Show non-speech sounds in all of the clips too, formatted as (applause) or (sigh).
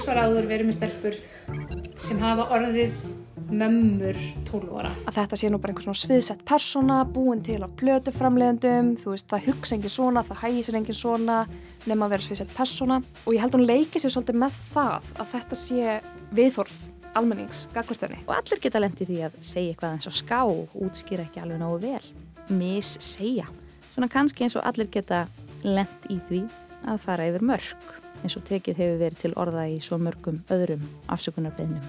tvísvar áður verið með stelpur sem hafa orðið mömmur 12 ára. Að þetta sé nú bara einhvers svona sviðsett persóna, búin til af plötuframleðendum, þú veist, það hugsa engin svona, það hægir sér engin svona, nema að vera sviðsett persóna. Og ég held hún leikið sér svolítið með það að þetta sé viðhorf almennings, gagvertinni. Og allir geta lendi því að segja eitthvað eins og ská, útskýra ekki alveg náðu vel, mis segja. Svona kannski eins og allir geta lend í því að fara yfir mörg, eins og tekið hefur verið til orða í svo mörgum öðrum afsökunarbeðnum.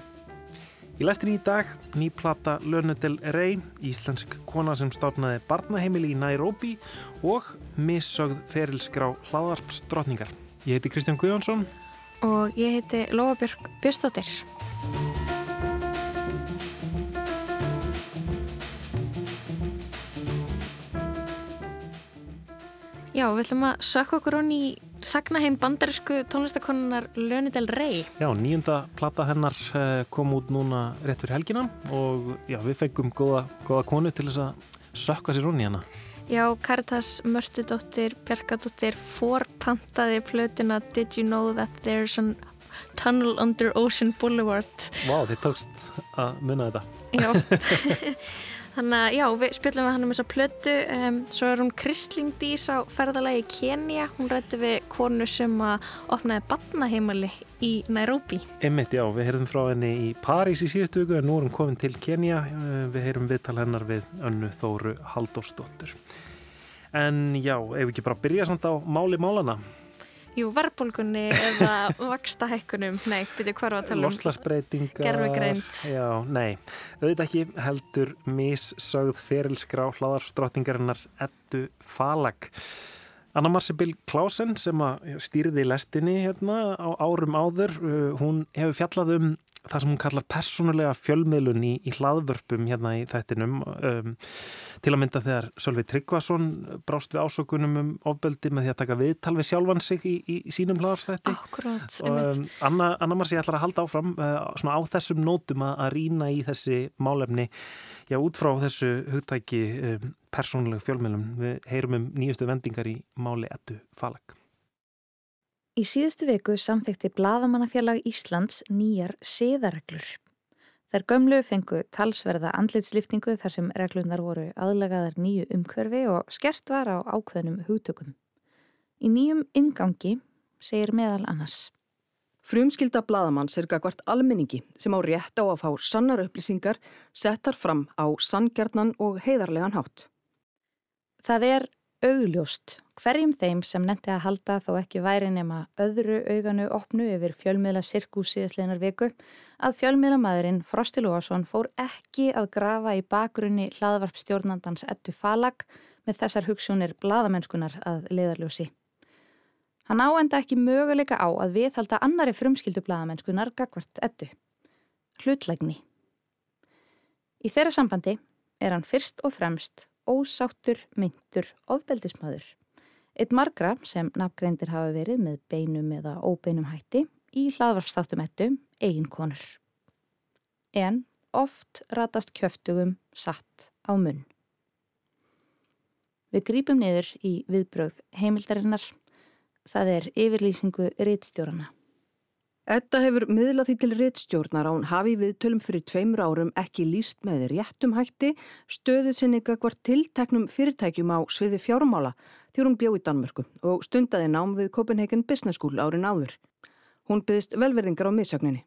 Í læstin í dag, nýplata Lörnudel Rey, íslensk kona sem stofnaði barnaheimili í Nairobi og missögð ferilskrá hlaðarpsdrottningar. Ég heiti Kristján Guðjónsson og ég heiti Lofabjörg Björnstóttir. Já, við ætlum að sökka okkur honni í sagnaheim bandarísku tónlistakonunar Lönidel Rey. Já, nýjunda plata hennar eh, kom út núna rétt fyrir helgina og já, við fengum góða, góða konu til þess að sökka sér honni hérna. Já, Karitas Mörtudóttir Bjarkadóttir forpantaði plötuna Did you know that there's a tunnel under Ocean Boulevard? Vá, wow, þið tókst að munna þetta. Já. (laughs) (laughs) Þannig að já, við spilum við hann um þessa plötu um, svo er hún Kristlingdís á ferðalagi Kenya, hún rætti við konu sem að opnaði badnaheimali í Nairobi. Emmitt, já, við heyrðum frá henni í París í síðustu viku en nú erum komin til Kenya uh, við heyrum viðtal hennar við önnu Þóru Haldórsdóttur en já, ef við ekki bara byrja samt á máli málana Jú, verðbólgunni eða (laughs) vaksta hekkunum, nei, byrju var að tala um? Loslasbreytingar. Gerfugreint. Já, nei, auðvitað ekki heldur missögð ferilskrá hlaðarstrottingarinnar Ettu Falag. Anna Marsibil Klausen sem stýrði lestinni hérna á árum áður, uh, hún hefur fjallað um það sem hún kallar persónulega fjölmiðlun í, í hlaðvörpum hérna í þættinum um, til að mynda þegar Sölvi Tryggvason brást við ásökunum um ofbeldi með því að taka viðtal við sjálfan sig í, í, í sínum hlaðarstætti Akkurát, um, Anna, Anna Marsi ætlar að halda áfram uh, svona á þessum nótum að, að rína í þessi málefni. Já út frá þessu hugtæki um, persónulega fjölmiðlum við heyrum um nýjustu vendingar í máli ettu falag Í síðustu viku samþekti Blaðamannafélag Íslands nýjar siðareglur. Þær gömlu fengu talsverða andlitsliftingu þar sem reglunar voru aðlagaðar nýju umhverfi og skert var á ákveðnum hugtökum. Í nýjum ingangi segir meðal annars. Frumskilda bladamanns er gagvart almenningi sem á rétt á að fá sannar upplýsingar settar fram á sanngjarnan og heiðarlegan hátt. Það er augljóst hverjum þeim sem nefndi að halda þó ekki væri nema öðru auganu opnu yfir fjölmiðla sirkus síðastleinar viku að fjölmiðlamadurinn Frosti Lóasson fór ekki að grafa í bakgrunni hlaðvarpstjórnandans ettu falag með þessar hugsunir bladamennskunar að leiðarljósi. Hann áenda ekki möguleika á að viðhalda annari frumskildu bladamennskunar gagvart ettu. Hlutlægni. Í þeirra sambandi er hann fyrst og fremst ósáttur, myndur, ofbeldismadur. Eitt margra sem nafngreindir hafa verið með beinum eða óbeinum hætti í hlaðvarpstáttum ettu eigin konur. En oft ratast kjöftugum satt á munn. Við grípum niður í viðbröð heimildarinnar, það er yfirlýsingu reittstjórana. Edda hefur miðlað því til réttstjórnar á hún hafi við tölum fyrir tveimur árum ekki líst með réttum hætti stöðið sinni gagvar tilteknum fyrirtækjum á sviði fjárumála því hún bjó í Danmörku og stundaði nám við Copenhagen Business School árin áður. Hún byggðist velverðingar á missögninni.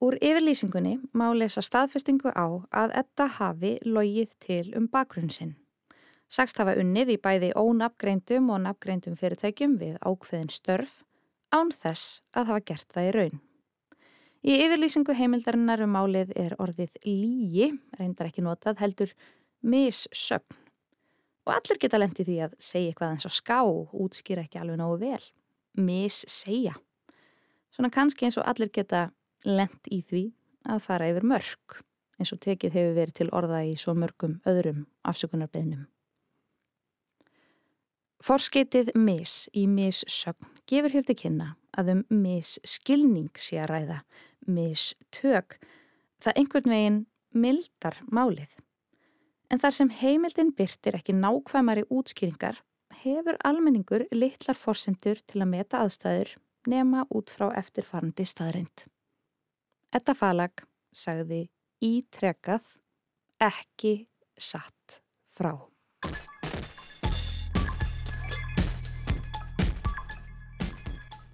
Úr yfirlýsingunni má lesa staðfestingu á að Edda hafi logið til um bakgrunn sinn. Sagst hafa unnið í bæði ónafngreindum og nafngreindum fyrirtækjum við ákveðin störf án þess að hafa gert það í raun. Í yfirlýsingu heimildarinnar um málið er orðið lígi, reyndar ekki notað, heldur missögn. Og allir geta lendið því að segja eitthvað eins og ská, útskýra ekki alveg nógu vel. Missegja. Svona kannski eins og allir geta lend í því að fara yfir mörg, eins og tekið hefur verið til orða í svo mörgum öðrum afsökunarbeðnum. Forskeitið mis í missögn gefur hér til kynna að um misskilning sé að ræða, mistök, það einhvern veginn mildar málið. En þar sem heimildin byrtir ekki nákvæmari útskýringar, hefur almenningur litlar forsendur til að meta aðstæður nema út frá eftirfarandi staðrind. Etta falag sagði ítrekað ekki satt frá.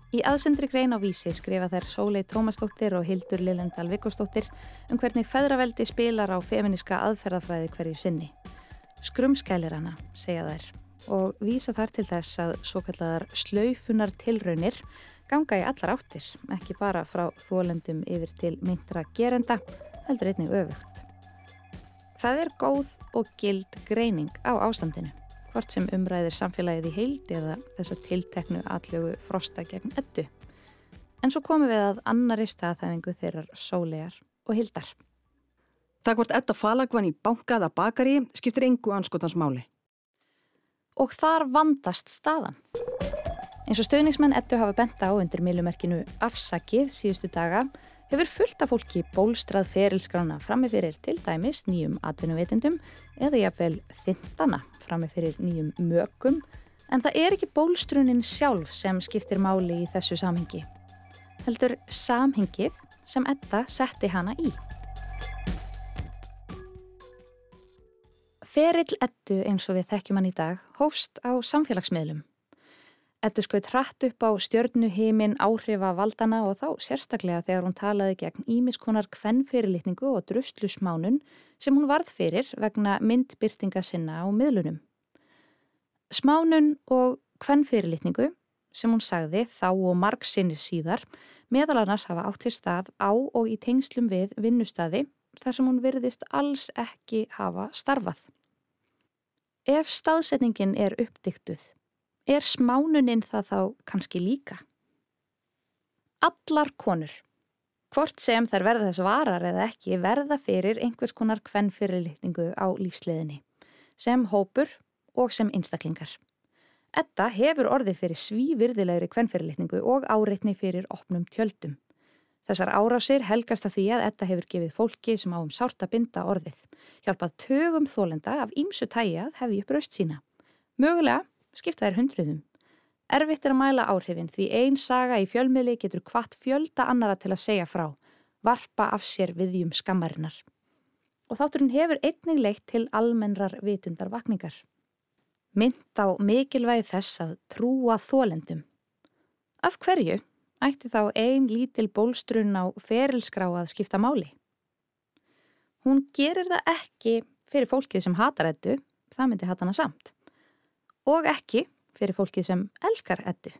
Í aðsendri grein á vísi skrifa þær Sólei Tómasdóttir og Hildur Lilendal Vikostóttir um hvernig feðraveldi spilar á feminiska aðferðafræði hverju sinni. Skrumskælir hana, segja þær, og vísa þar til þess að svo kalladar slaufunar tilraunir ganga í allar áttir, ekki bara frá þólendum yfir til myndra gerenda, heldur einnig öfugt. Það er góð og gild greining á ástandinu hvort sem umræðir samfélagið í heildi eða þessa tilteknu allögu frosta gegn eddu. En svo komum við að annari staðhæfingu þeirrar sólegar og hildar. Það hvort edda falagvann í bankaða bakari skiptir engu anskotans máli. Og þar vandast staðan. Eins og stöðningsmenn ettu hafa benta á undir millumerkinu afsakið síðustu daga hefur fullt af fólki bólstrað ferilskrána frammi fyrir til dæmis nýjum atvinnuveitendum eða jáfnvel þintana frammi fyrir nýjum mökum en það er ekki bólstrunin sjálf sem skiptir máli í þessu samhengi. Heldur samhengið sem Edda setti hana í. Ferill Eddu eins og við þekkjum hann í dag hófst á samfélagsmiðlum. Ettu skaut hratt upp á stjörnu heimin áhrifa valdana og þá sérstaklega þegar hún talaði gegn ímiskonar kvennfyrirlitningu og druslusmánun sem hún varð fyrir vegna myndbyrtinga sinna á miðlunum. Smánun og kvennfyrirlitningu sem hún sagði þá og marg sinnir síðar meðal annars hafa átt sér stað á og í tengslum við vinnustadi þar sem hún virðist alls ekki hafa starfað. Ef staðsetningin er uppdiktuð er smánuninn það þá kannski líka? Allar konur, hvort sem þær verða þess varar eða ekki, verða fyrir einhvers konar kvennfyrirlitningu á lífsleðinni, sem hópur og sem einstaklingar. Etta hefur orðið fyrir svívirðilegri kvennfyrirlitningu og áreitni fyrir opnum tjöldum. Þessar árásir helgast af því að Etta hefur gefið fólki sem á um sárta binda orðið. Hjálpað tögum þólenda af ímsu tæjað hefði upp raust sína. Mögulega skipta þær hundruðum. Erfitt er að mæla áhrifin því einn saga í fjölmiðli getur hvart fjölda annara til að segja frá, varpa af sér viðjum skammarinnar. Og þátturinn hefur einnig leitt til almennrar vitundar vakningar. Mynd á mikilvægi þess að trúa þólendum. Af hverju ætti þá ein lítil bólstrun á ferilskrá að skipta máli? Hún gerir það ekki fyrir fólkið sem hatar ettu, það myndi hatana samt og ekki fyrir fólkið sem elskar ettu.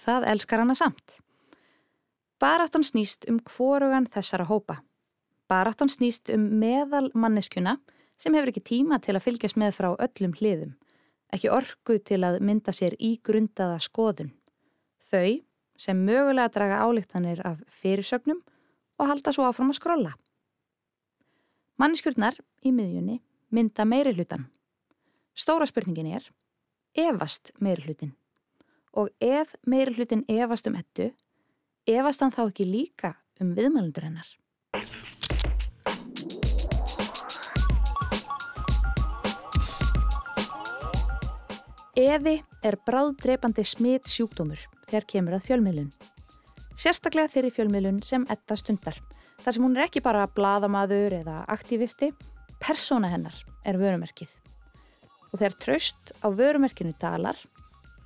Það elskar hana samt. Baráttan snýst um hvorugan þessara hópa. Baráttan snýst um meðal manneskjuna sem hefur ekki tíma til að fylgjast með frá öllum hliðum, ekki orgu til að mynda sér í grundaða skoðun. Þau sem mögulega draga álíktanir af fyrirsögnum og halda svo áfram að skrolla. Manneskjurnar í miðjunni mynda meiri hlutan. Stóra spurningin er efast meiri hlutin. Og ef meiri hlutin efast um ettu, efast hann þá ekki líka um viðmælundur hennar. Evi er bráðdreipandi smitt sjúkdómur þegar kemur að fjölmiðlun. Sérstaklega þeirri fjölmiðlun sem etta stundar. Þar sem hún er ekki bara bladamadur eða aktivisti, persóna hennar er vörumerkið og þegar tröst á vörumerkinu dalar,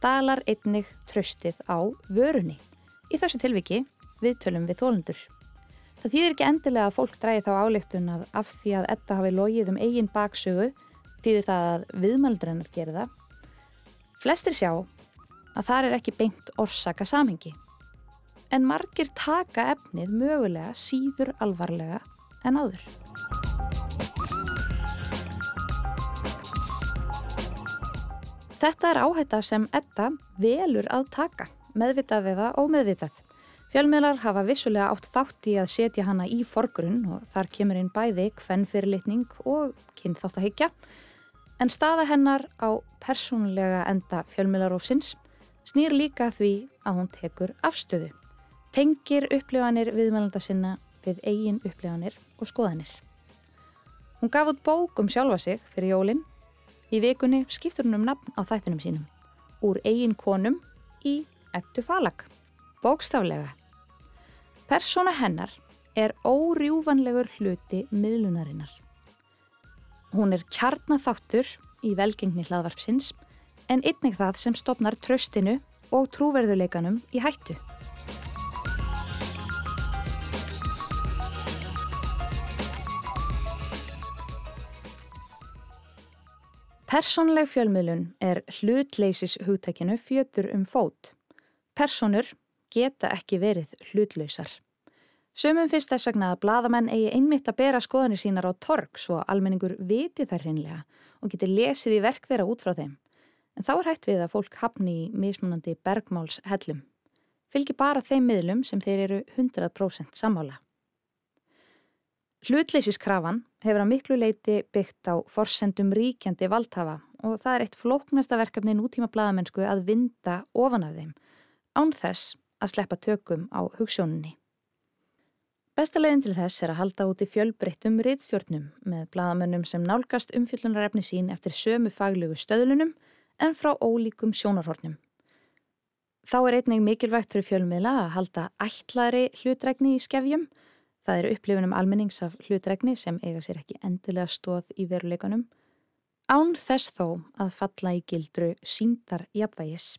dalar einnig tröstið á vörunni. Í þessu tilviki viðtölum við þólundur. Það þýðir ekki endilega að fólk dræði þá áleiktun að af því að etta hafi logið um eigin baksögu þýðir það að viðmaldrennar gerir það. Flestir sjá að það er ekki beint orsaka samhengi. En margir taka efnið mögulega síður alvarlega en áður. Þetta er áhætta sem Edda velur að taka, meðvitað eða ómeðvitað. Fjölmiðlar hafa vissulega átt þátt í að setja hana í forgrunn og þar kemur inn bæði kvennfyrirlitning og kynþáttahyggja. En staða hennar á persónulega enda fjölmiðlarófsins snýr líka því að hún tekur afstöðu. Tengir upplifanir viðmælanda sinna við eigin upplifanir og skoðanir. Hún gaf út bók um sjálfa sig fyrir jólinn Í vikunni skiptur hún um nafn á þættinum sínum úr eigin konum í ettu falag. bókstaflega. Persóna hennar er órjúvanlegur hluti miðlunarinnar. Hún er kjarnaþáttur í velgengni hlaðvarpsins en einnig það sem stopnar tröstinu og trúverðuleikanum í hættu. Personleg fjölmiðlun er hlutleysis hugtækinu fjötur um fót. Personur geta ekki verið hlutlausar. Sumum finnst þess vegna að bladamenn eigi einmitt að bera skoðanir sínar á torg svo almenningur viti þær hinnlega og geti lesið í verk þeirra út frá þeim. En þá er hægt við að fólk hafni í mismunandi bergmáls hellum. Fylgi bara þeim miðlum sem þeir eru 100% sammála. Hlutleysiskrafan hefur að miklu leiti byggt á forsendum ríkjandi valdhafa og það er eitt flóknasta verkefni nútíma bladamennsku að vinda ofan af þeim, án þess að sleppa tökum á hugssjóninni. Besta leiðin til þess er að halda út í fjölbreyttum riðstjórnum með bladamönnum sem nálgast umfyllunarefni sín eftir sömu faglögu stöðlunum en frá ólíkum sjónarhornum. Þá er einnig mikilvægt fyrir fjölmiðla að halda ætlaðri hlutregni í skefjum Það eru upplifunum almennings af hlutregni sem eiga sér ekki endilega stóð í veruleikunum. Án þess þó að falla í gildru síndar jafnvægis.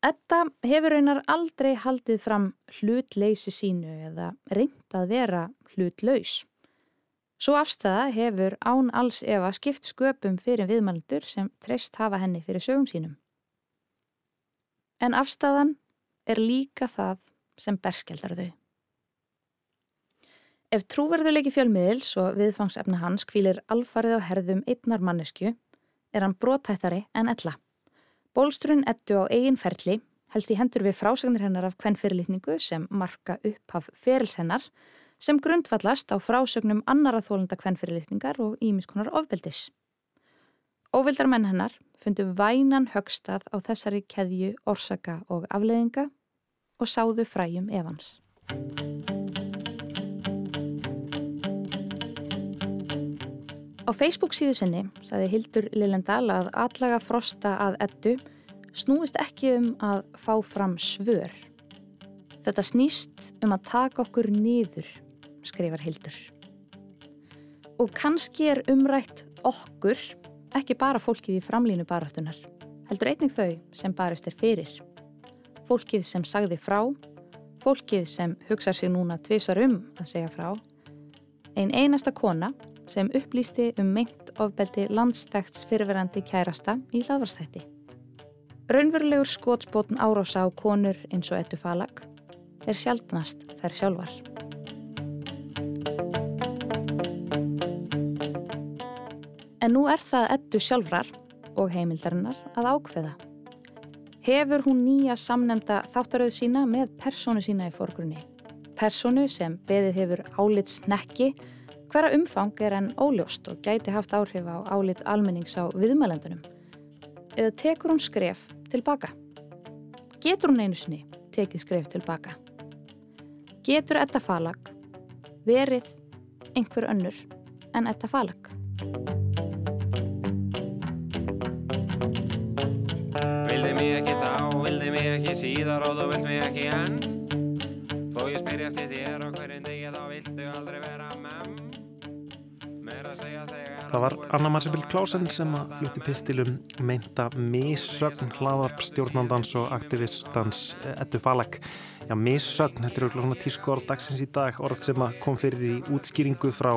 Þetta hefur raunar aldrei haldið fram hlutleysi sínu eða reynd að vera hlutlaus. Svo afstæða hefur án alls efa skipt sköpum fyrir viðmældur sem treyst hafa henni fyrir sögum sínum. En afstæðan er líka það sem berskjaldar þau. Ef trúverðuleiki fjölmiðils og viðfangsefna hans kvílir alfarið á herðum einnar mannesku, er hann brótættari en ella. Bólstrun ettu á eigin ferli helst í hendur við frásagnir hennar af hvern fyrirlitningu sem marka upp af ferilsennar sem grundvallast á frásögnum annara þólunda hvern fyrirlitningar og ímiskonar ofbeldis. Óvildar menn hennar fundu vænan högstað á þessari keðju orsaka og afleðinga og sáðu fræjum Evans. Á Facebook síðu sinni saði Hildur Lillendal að allaga frosta að ettu snúist ekki um að fá fram svör. Þetta snýst um að taka okkur niður, skrifar Hildur. Og kannski er umrætt okkur, ekki bara fólkið í framlínu baráttunar, heldur einnig þau sem barist er fyrir fólkið sem sagði frá, fólkið sem hugsa sig núna tvísvar um að segja frá, ein einasta kona sem upplýsti um meint ofbeldi landstækts fyrirverandi kærasta í hlaðvarstætti. Raunverulegur skótsbótn árása á konur eins og ettu falag er sjaldnast þær sjálfar. En nú er það ettu sjálfrar og heimildarinnar að ákveða hefur hún nýja samnemnda þáttaröð sína með personu sína í forgrunni. Personu sem beðið hefur álits nekki, hverja umfang er enn óljóst og gæti haft áhrif á álit almennings á viðmælendunum. Eða tekur hún skref tilbaka? Getur hún einu sinni tekið skref tilbaka? Getur þetta falag verið einhver önnur en þetta falag? Vildi mig ekki síðar og þú vilt mig ekki enn. Þó ég spyr eftir þér og hverjum degi þá viltu aldrei vera menn Meira að segja þegar Það var Anna Marcibil Klásen sem að flutti pistilum meinta missögn hlaðarp stjórnandans og aktivistans Ettu Falag. Já, missögn, þetta er auðvitað svona tísku orð dagsins í dag, orð sem að kom fyrir í útskýringu frá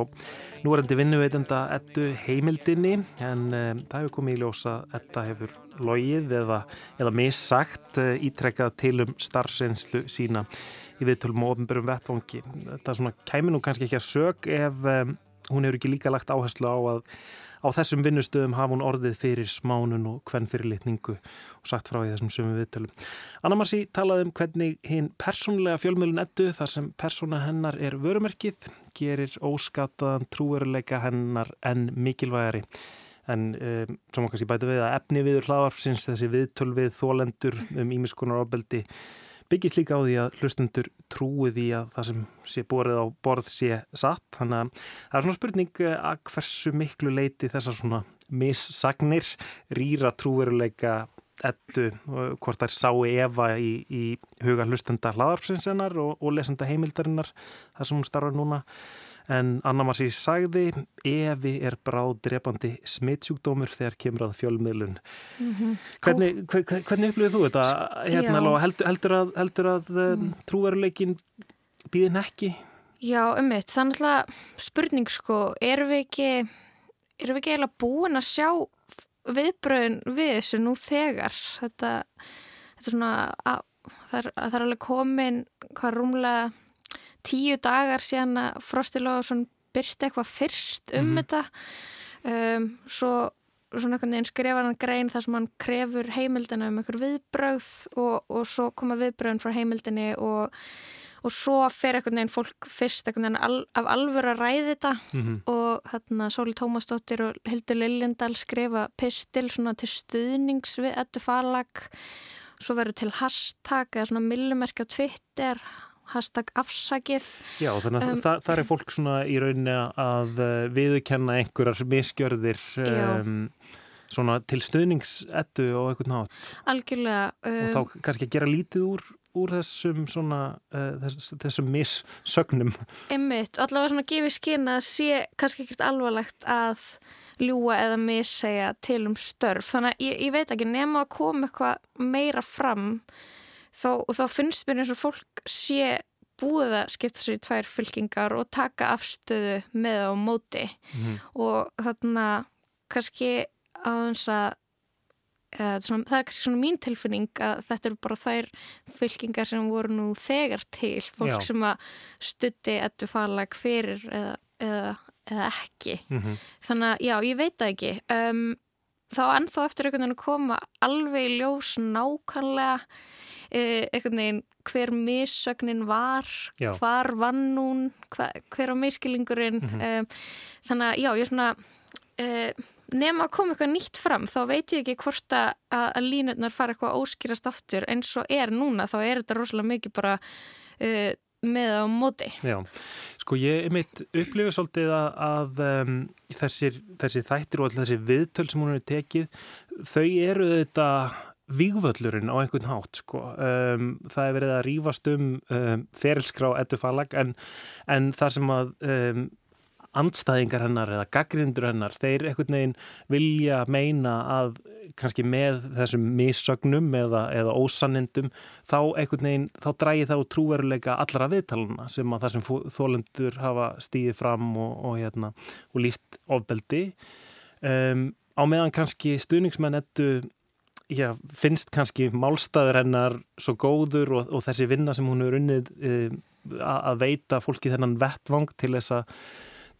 núarendi vinnuveitenda Ettu heimildinni. En um, það hefur komið í ljósa Etta hefur logið eða, eða missagt eh, ítrekkað til um starfsreynslu sína í viðtölum og ofnbörum vettvangi. Þetta svona kæmi nú kannski ekki að sög ef um, hún hefur ekki líka lagt áherslu á að á þessum vinnustöðum hafa hún orðið fyrir smánun og hvern fyrirlitningu og sagt frá í þessum sömu viðtölum. Anna Marci talaði um hvernig hinn persónlega fjölmjölun ettu þar sem persóna hennar er vörumerkið, gerir óskataðan trúveruleika hennar en mikilvægari en um, sem okkar sé bæti við að efni viður hlaðvarpsins þessi viðtöl við þólendur um ímiskunar ábeldi byggist líka á því að hlustundur trúið í að það sem sé borðið á borð sé satt. Þannig að það er svona spurning eh, að hversu miklu leiti þessar svona missagnir rýra trúveruleika ettu hvort þær sáu Eva í, í huga hlustenda hlaðarpsinsennar og, og lesenda heimildarinnar þar sem hún starfar núna en Anna Marci sagði Evi er bráð drepandi smittsjúkdómur þegar kemur að fjölmiðlun mm -hmm. Hvernig, hver, hvernig upplifið þú þetta? Hérna, heldur, heldur að, heldur að mm. trúveruleikin býðin ekki? Já, um mitt, það er náttúrulega spurning sko, erum við ekki erum við ekki eiginlega búin að sjá viðbröðin við þessu nú þegar þetta, þetta er svona að, það, er, það er alveg komin hvað rúmlega tíu dagar síðan að Frostilóðsson byrti eitthvað fyrst um mm -hmm. þetta um, svo svona einhvern veginn skrifa hann grein þar sem hann krefur heimildina um einhver viðbröð og, og svo koma viðbröðin frá heimildinni og og svo fer einhvern veginn fólk fyrst einhvern veginn al, af alvör að ræði þetta mm -hmm. og þarna Sóli Tómasdóttir og Hildur Liljendal skrifa pistil svona til stuðnings við ettu falag svo verður til hashtag eða svona millumerk á Twitter hashtag afsakið. Já, þannig að um, það, það er fólk svona í rauninni að uh, viðkenna einhverjar miskjörðir um, svona til stuðningsettu og eitthvað nátt Algjörlega um, og þá kannski að gera lítið úr úr þessum svona uh, þess, þessum missögnum. Einmitt, allavega svona gefið skinn að sé kannski ekkert alvarlegt að ljúa eða missegja til um störf. Þannig að ég, ég veit ekki nema að koma eitthvað meira fram þá, þá finnst mér eins og fólk sé búið að skipta sér í tvær fylkingar og taka afstöðu með á móti mm. og þarna kannski á þess að Svona, það er kannski svona mín tilfinning að þetta eru bara þær fylkingar sem voru nú þegar til fólk já. sem að stutti ettu falag fyrir eða, eða, eða ekki mm -hmm. þannig að já, ég veit ekki um, þá ennþá eftir einhvern veginn að koma alveg í ljós nákvæmlega einhvern veginn hver missögnin var já. hvar vann hún hver, hver á miskilingurinn mm -hmm. um, þannig að já, ég er svona uh, nema að koma eitthvað nýtt fram þá veit ég ekki hvort að, að línutnar fara eitthvað óskýrast aftur eins og er núna þá er þetta rosalega mikið bara uh, með á móti Já, sko ég mitt upplifið svolítið að, að um, þessir, þessir þættir og alltaf þessi viðtöl sem hún hefur tekið þau eru þetta vígvöllurinn á einhvern hátt sko. um, það er verið að rýfast um, um ferilskrá ettu falag en, en það sem að um, andstæðingar hennar eða gaggrindur hennar, þeir ekkert neginn vilja meina að kannski með þessum missögnum eða, eða ósannindum þá ekkert neginn, þá drægi þá trúveruleika allra viðtaluna sem að það sem þólendur hafa stíðið fram og, og, hérna, og líst ofbeldi um, á meðan kannski stuðningsmenn ettu Já, finnst kannski málstæður hennar svo góður og, og þessi vinna sem hún hefur unnið um, að veita fólki þennan vettvang til þess að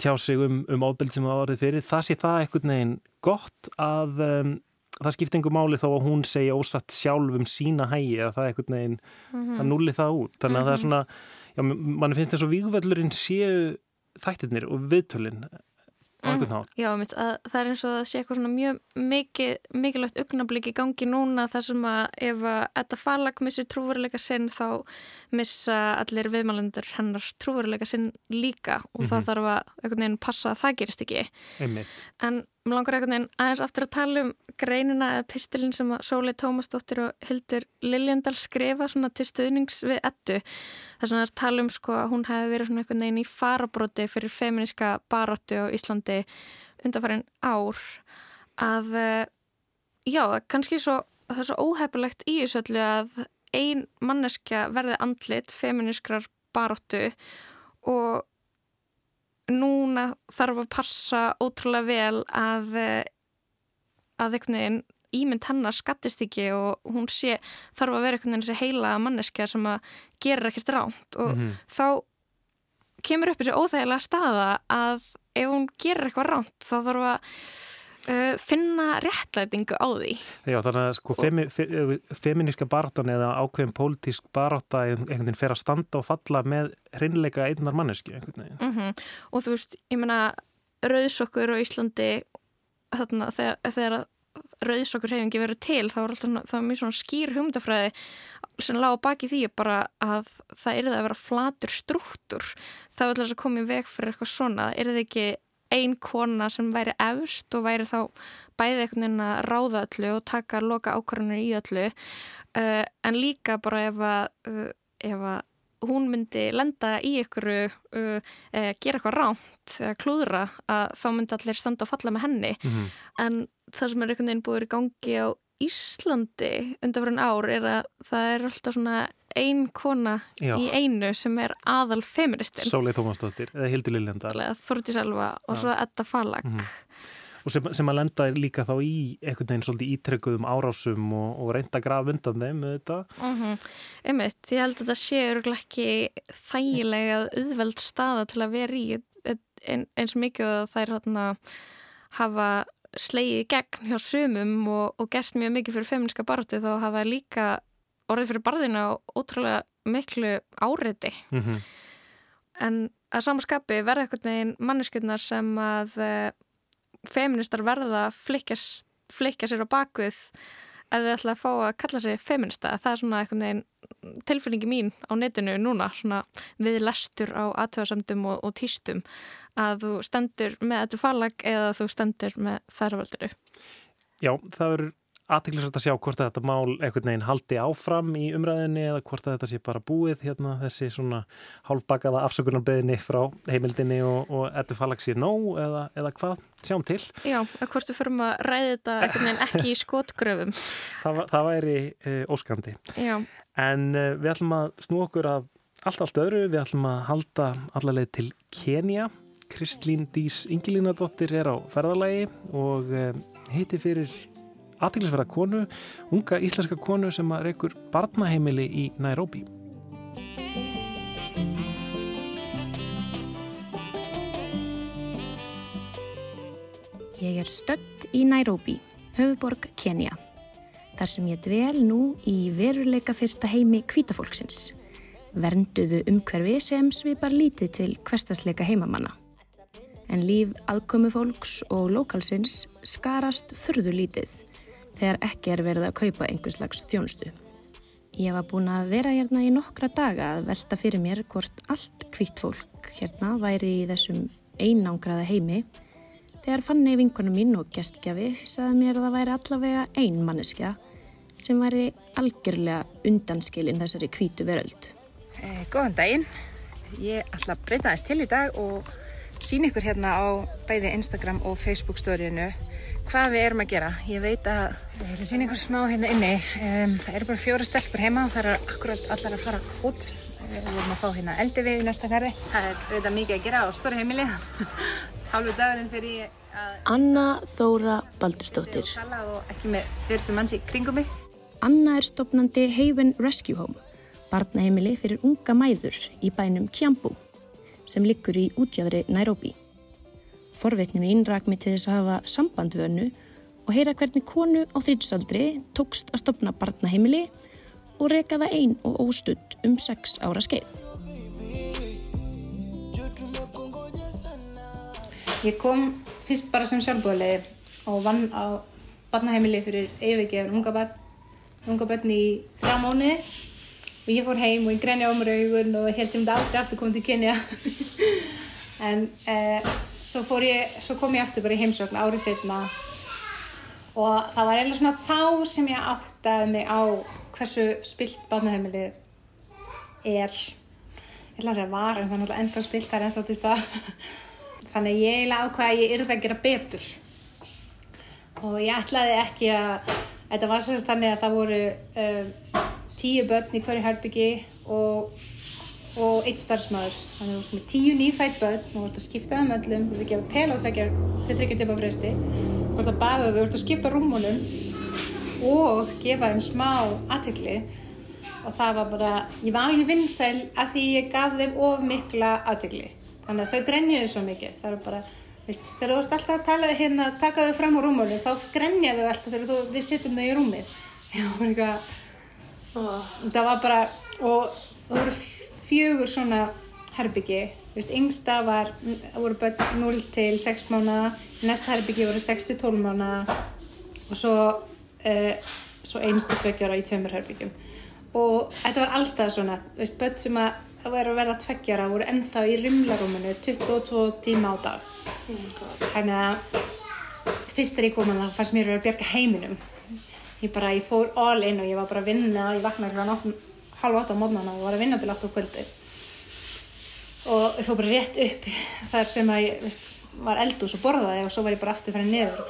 tjá sig um, um ábyrgd sem það var fyrir, það sé það eitthvað neginn gott að um, það skipti einhver máli þó að hún segja ósatt sjálf um sína hægi að það eitthvað neginn mm -hmm. að nulli það út þannig að mm -hmm. það er mhm. svona, já, mann finnst þess að vígvellurinn séu þættirnir og viðtölinn á einhvern nátt. Já, mitt, að, það er eins og að sé eitthvað svona mjög mikið, mikilvægt augnablík í gangi núna þar sem að ef að þetta falag missir trúveruleika sinn þá missa allir viðmælendur hennar trúveruleika sinn líka og mm -hmm. það mhm. þarf að einhvern veginn passa að það gerist ekki. Einmitt. En Mér langar einhvern veginn aðeins aftur að tala um greinina eða pistilin sem að Sólei Tómasdóttir og Hildur Liljendal skrifa svona til stuðnings við ettu. Það er svona að tala um sko að hún hefði verið svona einhvern veginn í farabróti fyrir feministka baróttu á Íslandi undanfærin ár að eh, já, kannski svo, það er svo óhefulegt í þessu öllu að ein manneska verði andlit feministkrar baróttu og núna þarf að passa ótrúlega vel að eh, að einhvern veginn ímynd hennar skattist ekki og hún sé þarf að vera einhvern veginn þessi heila manneskja sem að gera ekkert ránt og mm -hmm. þá kemur upp þessi óþægilega staða að ef hún gerir eitthvað ránt þá þarf að uh, finna réttlætingu á því. Já þannig að sko femi, fe, feminíska barátan eða ákveðin pólitísk baráta einhvern veginn fer að standa og falla með hreinleika einnar manneski mm -hmm. og þú veist, ég menna rauðsokkur á Íslandi þarna þegar, þegar rauðsokkur hefingi verið til þá var alltaf það var mjög svona skýr humdafræði sem lág baki því bara að það er það að vera flatur struktúr það var alltaf að koma í veg fyrir eitthvað svona. Er það ekki ein kona sem væri efst og væri þá bæði einhvern veginn að ráða öllu og taka loka ákvarðanir í öllu uh, en líka bara ef að, uh, ef að hún myndi lenda í einhverju uh, gera eitthvað ránt klúðra að þá myndi allir standa og falla með henni Mhm. en það sem er einhvern veginn búið í gangi á Íslandi undan fyrir ár er að það er alltaf svona ein kona Já. í einu sem er aðal feministinn Sólei Tómasdóttir eða Hildur Liljendal Þorti Selva og Já. svo Edda Falag Mhm. og sem, sem að lenda líka þá í einhvern veginn svolítið ítrekkuðum árásum og, og reynda graf undan þeim með þetta Mm Einmitt, ég held að þetta sé örugglega ekki þægilega auðveld staða til að vera í ein, eins mikið að þær þarna hafa slegið gegn hjá sumum og, og gert mjög mikið fyrir feminska barðu þá hafa líka orðið fyrir barðina og ótrúlega miklu áreiti mm -hmm. en að samaskapi verða eitthvað neginn manneskjöldnar sem að uh, feministar verða að flikja, sér á bakvið ef þau ætla að fá að kalla sig feminista. Það er svona eitthvað neginn tilfinningi mín á netinu núna, svona við lestur á aðtöðasamdum og, og týstum að þú stendur með þetta falag eða þú stendur með færðarvöldinu. Já, það verður aðtiklisvægt að sjá hvort að þetta mál einhvern veginn haldi áfram í umræðinni eða hvort að þetta sé bara búið hérna þessi svona hálfbakaða afsökunarbeðinni frá heimildinni og, og ettu falagsir nóg eða, eða hvað, sjáum til. Já, að hvort við förum að ræða þetta einhvern veginn ekki í skotgröfum. (laughs) það, það væri uh, óskandi. Já, en uh, við ætlum að snú okkur að allt allt öðru, við ætlum að halda allarleið til Kenya Kristlín Dís Ingilínadóttir er á ferðalagi og uh, hitti fyrir aðtiklisverða konu, unga íslenska konu sem að reykur barnaheimili í Nairobi. Ég er stödd í Nairobi, höfuborg Kenya. Þar sem ég dvel nú í veruleika fyrsta heimi kvítafólksins. Vernduðu umhverfi sem svipar lítið til hverstasleika heimamanna. En líf aðkomufólks og lokalsins skarast furðu lítið þegar ekki er verið að kaupa einhvers slags þjónustu. Ég var búin að vera hérna í nokkra daga að velta fyrir mér hvort allt kvítt fólk hérna væri í þessum einangraða heimi þegar fann ég vinkonu mín og gestgjafi sagði mér að það væri allavega ein manneskja sem væri algjörlega undanskilin þessari kvítu veröld. Eh, góðan daginn. Ég ætla að breyta þess til í dag og sína ykkur hérna á bæði Instagram og Facebook stóriðinu hvað við erum að gera. Ég veit að ég ætla að sína ykkur smá hérna inni. Um, það eru bara fjóra stelpur heima og það eru akkurat allar að fara út. Við erum að fá hérna eldi við í næsta garði. Það er auðvitað mikið að gera á stóri heimili. (laughs) Hálfu dagurinn fyrir ég að Anna Þóra Baldursdóttir. tala og ekki með fyrir sem manns í kringum mig. Anna er stopnandi Haven Rescue Home, barnaheimili fyrir unga mæður í bænum Kiambu sem liggur í útjæðri Nairobi. Forveitnum innrak mig til þess að hafa samband við önnu og heyra hvernig konu á þrýtsaldri tókst að stopna barnaheimili og reka það ein og óstudd um sex ára skeið. Ég kom fyrst bara sem sjálfbúðarlegir og vann á barnaheimili fyrir yfirgefin unga barn, unga barn í þrjá mánuði og ég fór heim og ég grenja á mér augun og held um þetta aldrei aftur komið til Kenya. (laughs) en eh, svo, ég, svo kom ég aftur bara í heimsókn árið setna og það var eiginlega svona þá sem ég áttaði mig á hversu spilt barnaheimili er. Ég ætla að segja var en er náttúrulega ennþá spilt það er ennþá til stað (laughs) þannig að ég eiginlega ákvaði að ég yrði að gera betur. Og ég ætlaði ekki að þetta var sérst þannig að það voru um, tíu börn í hverju herbyggi og, og eitt starfsmæður þannig að þú veist með tíu nýfætt börn og þú ert að skipta um öllum þú ert að gefa pel á tvekja til þryggja tíma fresti þú ert að baða þau, þú ert að skipta rúmunum og gefa þeim smá aðtekli og það var bara, ég var ekki vinsæl af því ég gaf þeim of mikla aðtekli þannig að þau grenjuðu svo mikið. Það er bara, veist, þegar þú ert alltaf að tala hérna, taka þau fram á rúmunu þá grenjaðu alltaf þegar þú, við setjum þau í rúmið (laughs) og og fjögur svona herbyggi, yngsta var voru börn 0 til 6 mánuða næsta herbyggi voru 6 til 12 mánuða og svo uh, svo einstu tveggjara í tveimur herbyggjum og þetta var allstað svona veist, börn sem að vera að verða tveggjara voru ennþá í rimlarúminu 22 tíma á dag. Þannig að fyrst þegar ég kom að það fannst mér að vera að bjarga heiminum. Ég bara, ég fór all in og ég var bara að vinna, ég vaknaði klokkan halv átta á mótnana og var að vinna til átta á kvöldi. Og ég fór bara rétt upp þar sem að ég, veist, var eldús og borðaði og svo var ég bara aftur fyrir niður.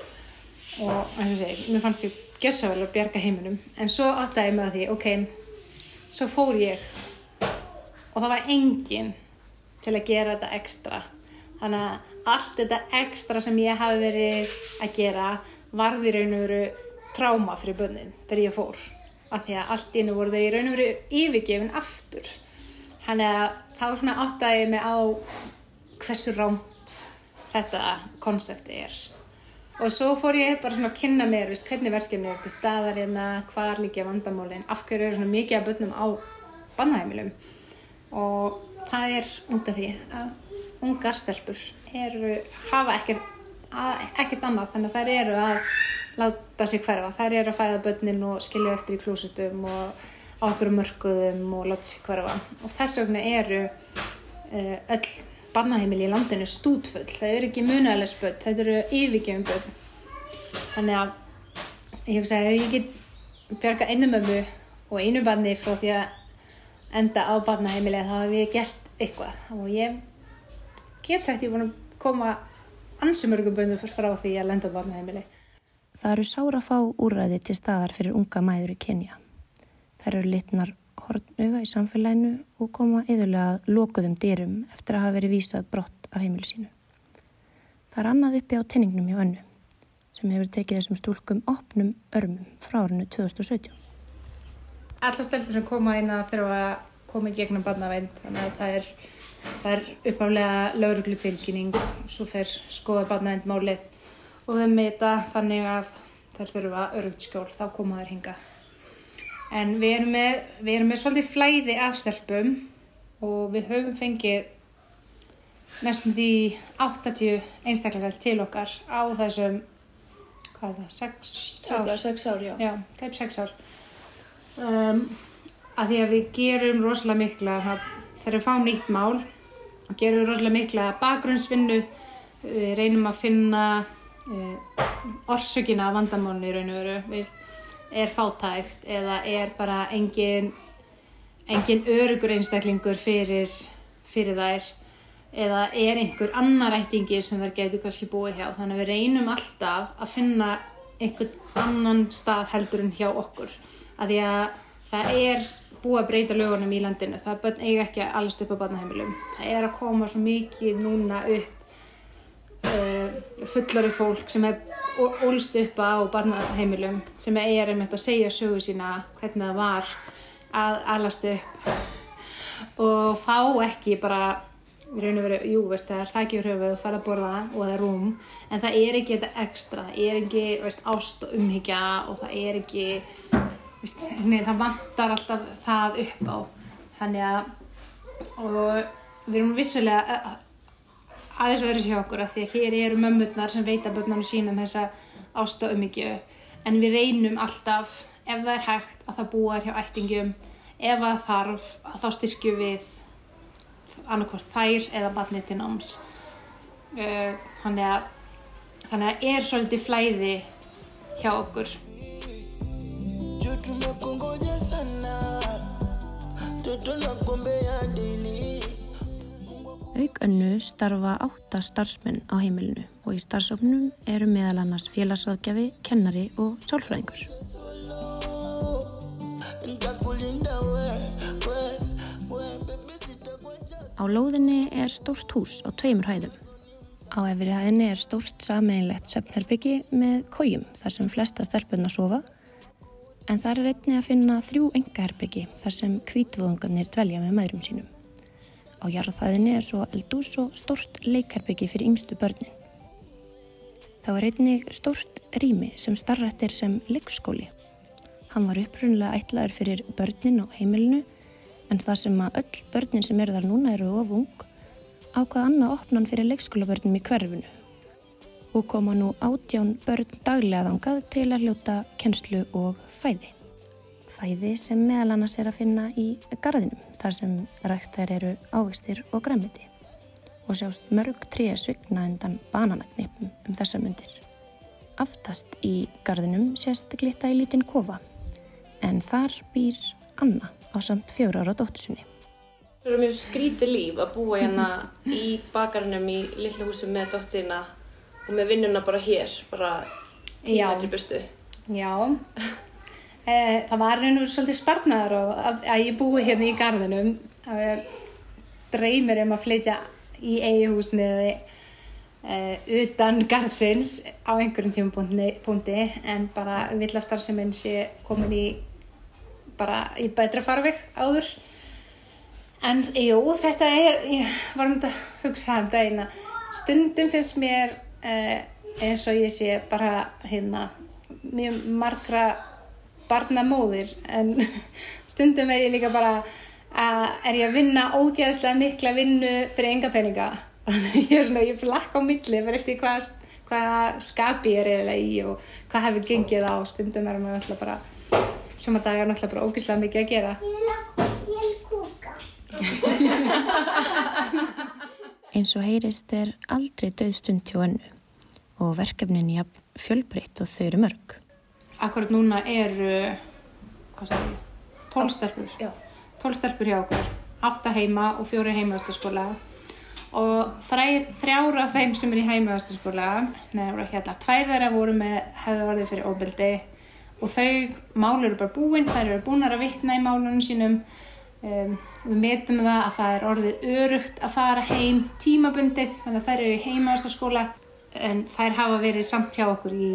Og eins og segi, mér fannst ég gjössavel að bjarga heiminum. En svo áttaði ég með því, ok, svo fór ég og það var enginn til að gera þetta ekstra þannig að allt þetta ekstra sem ég hafi verið að gera varði raun og veru tráma fyrir bönnin þegar ég fór af því að allt innu voru þau í raun og veru yfirgefin aftur. Þannig að þá svona áttaði mig á hversu rámt þetta konsepti er. Og svo fór ég bara svona að kynna mér veist, hvernig verkefni er til staðar hérna hvað er líka vandamálin, af hverju eru svona mikið af bönnum á bannahæmilum og það er út af því að ungar stelpur eru, hafa ekkert, að, ekkert annað þannig að þær eru að láta sig hverfa, þær eru að fæða börnin og skilja eftir í klúsutum og á okkur mörguðum og láta sig hverfa. Og þess vegna eru uh, öll barnaheimili í landinu stútfull, það eru ekki munæðileg spöld, þetta eru yfirgefum börn. Þannig að ég hugsa að ég get bjarga einu mömmu og einu barni frá því að enda á barnaheimilega þá hef ég gert eitthvað. Og ég get sagt ég er búin að koma ansi mörgum bönnum frá því að lenda á barnaheimili. Það eru sára fá úræði til staðar fyrir unga mæður í Kenya. Það eru litnar hortnuga í samfélaginu og koma yðurlega að lokuðum dyrum eftir að hafa verið vísað brott af heimilu sínu. Það er annað uppi á tinningnum hjá önnu sem hefur tekið þessum stúlkum opnum örmum frá árinu 2017 alla stelpur sem koma inn að þurfa að koma í gegnum barnaveind þannig að það er, það er uppáflega lauruglu tilkynning og svo fer skoða barnaveind málið og þeim meita þannig að þær þurfa örugt skjól þá koma þær hinga en við erum með, við erum með svolítið flæði af stelpum og við höfum fengið næstum því 80 einstaklega til okkar á þessum hvað er það, 6 ár? 6 ár, já. Já, tæp 6 ár um, að því að við gerum rosalega mikla þegar við fáum nýtt mál gerum við rosalega mikla bakgrunnsvinnu við reynum að finna uh, orsökina af vandamálni í raun og veru við, er fátækt eða er bara engin engin örugur einstaklingur fyrir, fyrir þær eða er einhver annar ættingi sem þær getur kannski búið hjá. Þannig að við reynum alltaf að finna einhvern annan stað heldur en hjá okkur. Að því að það er búið að breyta lögunum í landinu. Það eiga ekki allast upp á barnaheimilum. Það er að koma svo mikið núna upp fullari fólk sem er ólst upp á barnaheimilum sem er einmitt að segja sögu sína hvernig það var að allast upp. Og fá ekki bara við raun og veru, jú veist það er þakki fyrir höfuð og fara að borða og það er rúm en það er ekki þetta ekstra, það er ekki veist, ást og umhyggja og það er ekki Vist, nei, það vantar alltaf það upp á. Þannig að og við erum vissulega aðeins öðru sér okkur að því að hér eru mömmurnar sem veita börnarnu sínum þessa ást og umhyggju en við reynum alltaf ef það er hægt að það búa hjá ættingum ef það þarf að þá styrkju við annarkvært þær eða batnið til náms. Þannig að þannig að er svolítið flæði hjá okkur. Tumekongoja sana. Toto nakombea daily Auk önnu starfa átta starfsmenn á heimilinu og í starfsóknum eru meðal annars félagsráðgjafi, kennari og sálfræðingur. Á lóðinni er stórt hús á tveimur hæðum. Á efri hæðinni er stórt sameinlegt söfnherbyggi með kójum þar sem flesta stelpunna sofa en þar er einni að finna þrjú engaherbyggi þar sem kvítvöðungarnir dvelja með maðurum sínum. Á jarðaðinni er svo eldús og stort leikherbyggi fyrir yngstu börnin. Þá er einnig stort rými sem starrættir sem leikskóli. Hann var upprunlega ætlaður fyrir börnin á heimilinu en það sem að öll börnin sem eru þar núna eru ofung ákvað annað opnan fyrir leikskólabörnum í hverfinu og koma nú átján börn daglega þangað til að hljóta kennslu og fæði. Fæði sem meðal annars er að finna í garðinum þar sem ræktar eru ávistir og græmiti. og sjást mörg tríja svigna undan bananagnipum um þessa myndir. Aftast í gardinum sést glitta í lítinn kofa en þar býr Anna á samt fjóra ára dóttusunni. Það er mjög skrítið líf að búa hérna í bakarnum í lilla húsum með dóttina og með vinnuna bara hér, bara tímetri burstu. Já, e, það var einhver svolítið sparnaður og að, að ég búi hérna í garðinum. E, dreymir um að flytja í eigihúsni e, utan garðsins á einhverjum tímapunkti en bara villastar sem einn sé komin í bara í betra farveg áður. En jú, þetta er, ég var um þetta að hugsa um dagina, stundum finnst mér eh, eins og ég sé bara hérna mjög margra barnamóðir en (laughs) stundum er ég líka bara að er ég að vinna ógeðslega mikla vinnu fyrir enga peninga. (laughs) Þannig ég er svona, ég flakka á milli fyrir eftir hvað, hvað skapi ég er eiginlega í og hvað hefur gengið á stundum er maður alltaf bara, sem að dagar alltaf bara ógeðslega mikið að gera. (laughs) Eins og heyrist er aldrei döðstund hjá önnu og verkefnin í fjölbreytt og þau eru mörg. Akkurat núna eru, tólstelpur. Tólstelpur hjá okkur, átta heima og fjóri heimaðastaskóla og þrjára af þeim sem er í heimaðastaskóla, neður hérna, tvær þeirra voru með hefðu orðið fyrir óbeldi og þau mál eru bara búinn, þær eru búinar að vitna í málunum sínum. Um, við metum það að það er orðið örugt að fara heim tímabundið þannig að þær eru í heimaðastaskóla en þær hafa verið samt hjá okkur í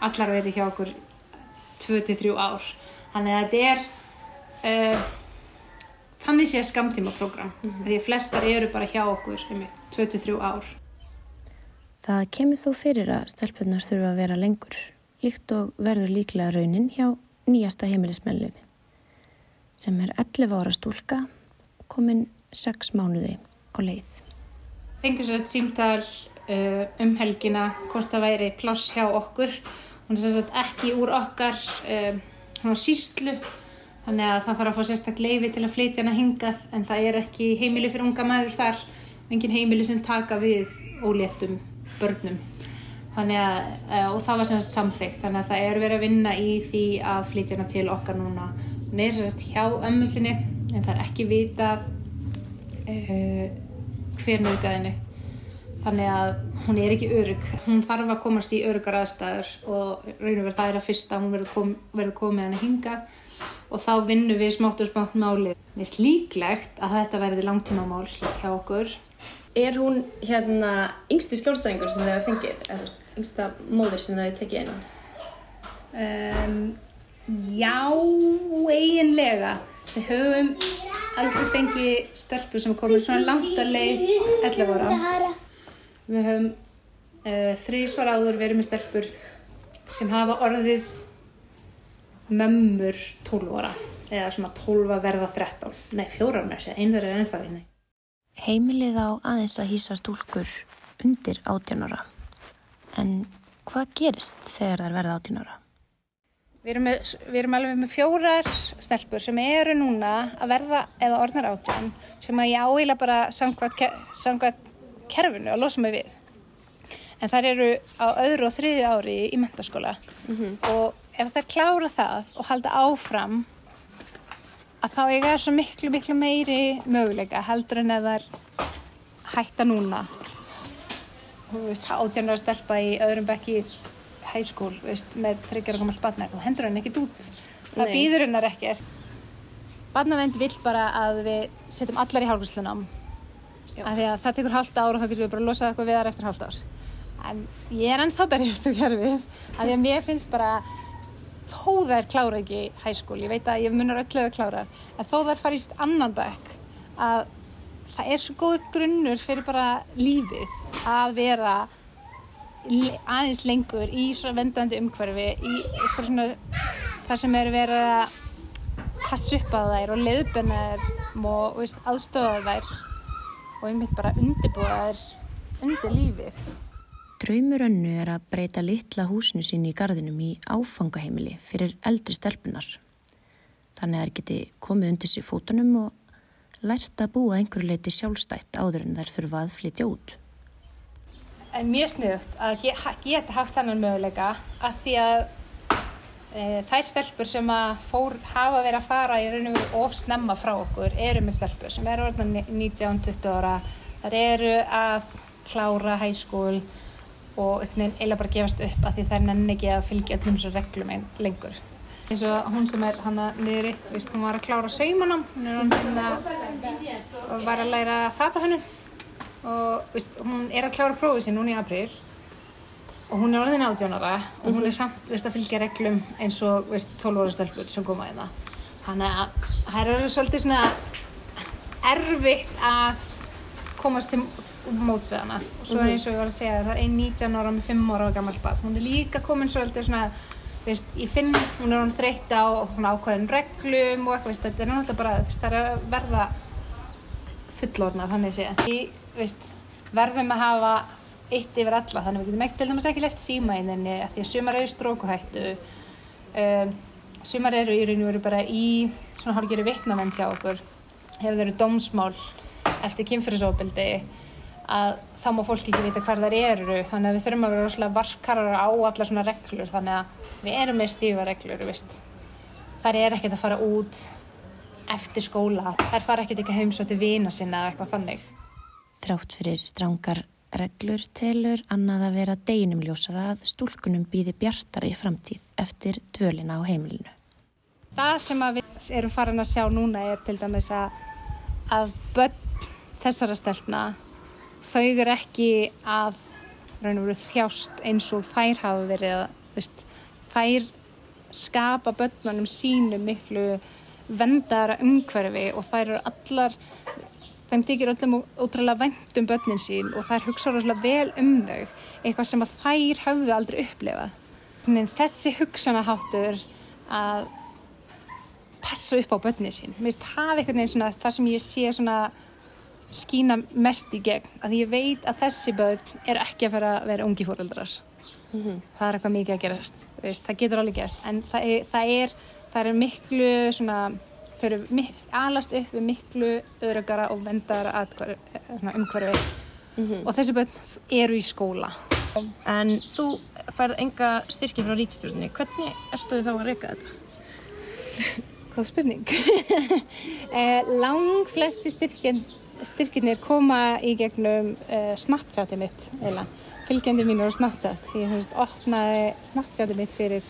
allar verið hjá okkur 2-3 ár þannig að þetta er uh, þannig sé skamtíma program mm -hmm. því að flestar eru bara hjá okkur 2-3 ár Það kemur þó fyrir að stelpunar þurfa að vera lengur líkt og verður líklega raunin hjá nýjasta heimilismennlumi sem er 11 ára stúlka komin 6 mánuði á leið. Fengur sér símtal uh, um helgina hvort það væri pláss hjá okkur. Hún er sérstaklega ekki úr okkar uh, síslu þannig að það þarf að fá sérstaklega leifi til að flytja hana hingað en það er ekki heimili fyrir unga maður þar. Engin heimili sem taka við óléttum börnum. Þannig að, uh, og það var sérstaklega samþygt, þannig að það er verið að vinna í því að flytja hana til okkar núna neyrsrætt hjá ömmu sinni en það er ekki vitað uh, hver nöðgæðinni þannig að hún er ekki örug hún þarf að komast í örugar aðstæður og raun og verð það er að fyrsta hún verður kom, komið hann að hinga og þá vinnum við smátt og smátt málið við erum líklegt að þetta verði langtíma mál hjá okkur Er hún hérna yngsti skjólstæðingur sem þau hafa fengið? Er það yngsta móður sem þau tekið inn? Um, Já, eiginlega. Við höfum aldrei fengið stelpur sem komur svona langt að leið 11 ára. Við höfum uh, þrísvar áður verið með stelpur sem hafa orðið mömmur 12 ára eða svona 12 að verða 13. Nei, fjóra ára, einður er ennþá því. Heimilið á aðeins að hýsa stúlkur undir 18 ára. En hvað gerist þegar það verða 18 ára? Við erum, með, við erum alveg með fjórar stelpur sem eru núna að verða eða orðnar átján sem að ég áheila bara samkvæmt kerfinu að losa mig við. En þær eru á öðru og þriðju ári í mentaskóla mm -hmm. og ef þær klára það og halda áfram að þá eiga það svo miklu, miklu meiri möguleika heldur en eða hætta núna. Þú veist, átjánar stelpa í öðrum bekki veist, með þryggjar og komast barna og hendur hann ekkit út það býður hennar ekkert barnavend vill bara að við setjum allar í hálfgríslunum af því að það tekur halvt ár og þá getum við bara losað eitthvað við þar eftir halvt ár. En ég er ennþá berjast um kerfið af því að mér finnst bara þó þær klára ekki school ég veit að ég munur öllu að klára en þó þær sitt annan bekk að það er svo góður grunnur fyrir bara lífið að vera aðeins lengur í svona vendandi umhverfi í eitthvað svona þar sem er verið að passa upp á þær og leiðbena þær og aðstofa þær og mynd bara undirbúa þær undir lífið Draumur önnu er að breyta litla húsinu sín í gardinum í áfangaheimili fyrir eldri stelpunar þannig að þær geti komið undir sér fótunum og lært að búa einhverju leiti sjálfstætt áður en þær þurfa að flytja út. En mjög sniðugt að geta haft þennan möguleika að því að þær stelpur sem að fór, hafa verið að fara í raun og veru of snemma frá okkur eru með stelpur sem eru orðna 19-20 ára. Þær eru að klára hæskól og eiginlega bara gefast upp að því þær nenni ekki að fylgja öllum svo reglum einn lengur. Eins og hún sem er hana niðri víst, hún var að klára hann og var að læra fata hennu og víst, hún er að klára prófið sín núna í april og hún er orðin átjónara og hún er samt víst, að fylgja reglum eins og víst, 12 ára stelpur sem koma í það þannig að það er svolítið svona erfitt að komast til móts við hana. Og svo er eins og ég var að segja það er ein 19 ára með 5 ára gammal bad hún er líka komin svolítið svona veist, ég finn, hún er hún þreytt á svona ákveðin reglum og eitthvað veist, þetta er náttúrulega bara, veist, það er að verða fullorna, þannig sé ég, veist, verðum að hafa eitt yfir alla, þannig við getum ekki til dæmis ekki left síma í þenni, af því að sumar eru strókuhættu. Um, sumar eru í raun og veru bara í svona hálfgjöru vitnavend hjá okkur. Hefur verið dómsmál eftir kynfyrirsofbildi að þá má fólk ekki vita hver þar eru þannig að við þurfum að vera rosalega varkarar á allar svona reglur þannig að við erum með stífa reglur veist. þar er ekkert að fara út eftir skóla þær fara ekkert ekki heimsótt til vina sinna eða eitthvað þannig. Þrátt fyrir strángar reglur telur annað að vera deginum ljósara að stúlkunum býði bjartari í framtíð eftir dvölina á heimilinu. það sem við erum farin að sjá núna er til dæmis að, börn þessara stelpna þau eru ekki að veru þjást eins og þær hafa verið að veist, þær skapa börnunum sínu miklu vendara umhverfi og þær eru allar þeim þykir öllum ótrúlega vænt um börnin sín og þær hugsa rosalega vel um þau. Eitthvað sem að þær hafðu aldrei upplifað. En þessi hugsanaháttur að passa upp á börnin sín. Mér finnst það einhvern veginn svona það sem ég sé svona skína mest í gegn. Að ég veit að þessi börn er ekki að fara að vera ungi fóreldrar það er eitthvað mikið að gerast veist, það getur alveg gerst. En það er, það er, það er miklu svona þau eru alast upp við miklu öðrugara og vendara umhverfi og þessi börn eru í skóla En þú færð enga styrki frá ríkstjórnni. Hvernig ertu þá að reyka þetta? (laughs) Hvað spurning? (laughs) eh, lang flesti styrkin, styrkinir koma í gegnum eh, Snapchatið mitt, eða fylgjendur mínur á Snapchat. Ég hef veist, opnaði Snapchatið mitt fyrir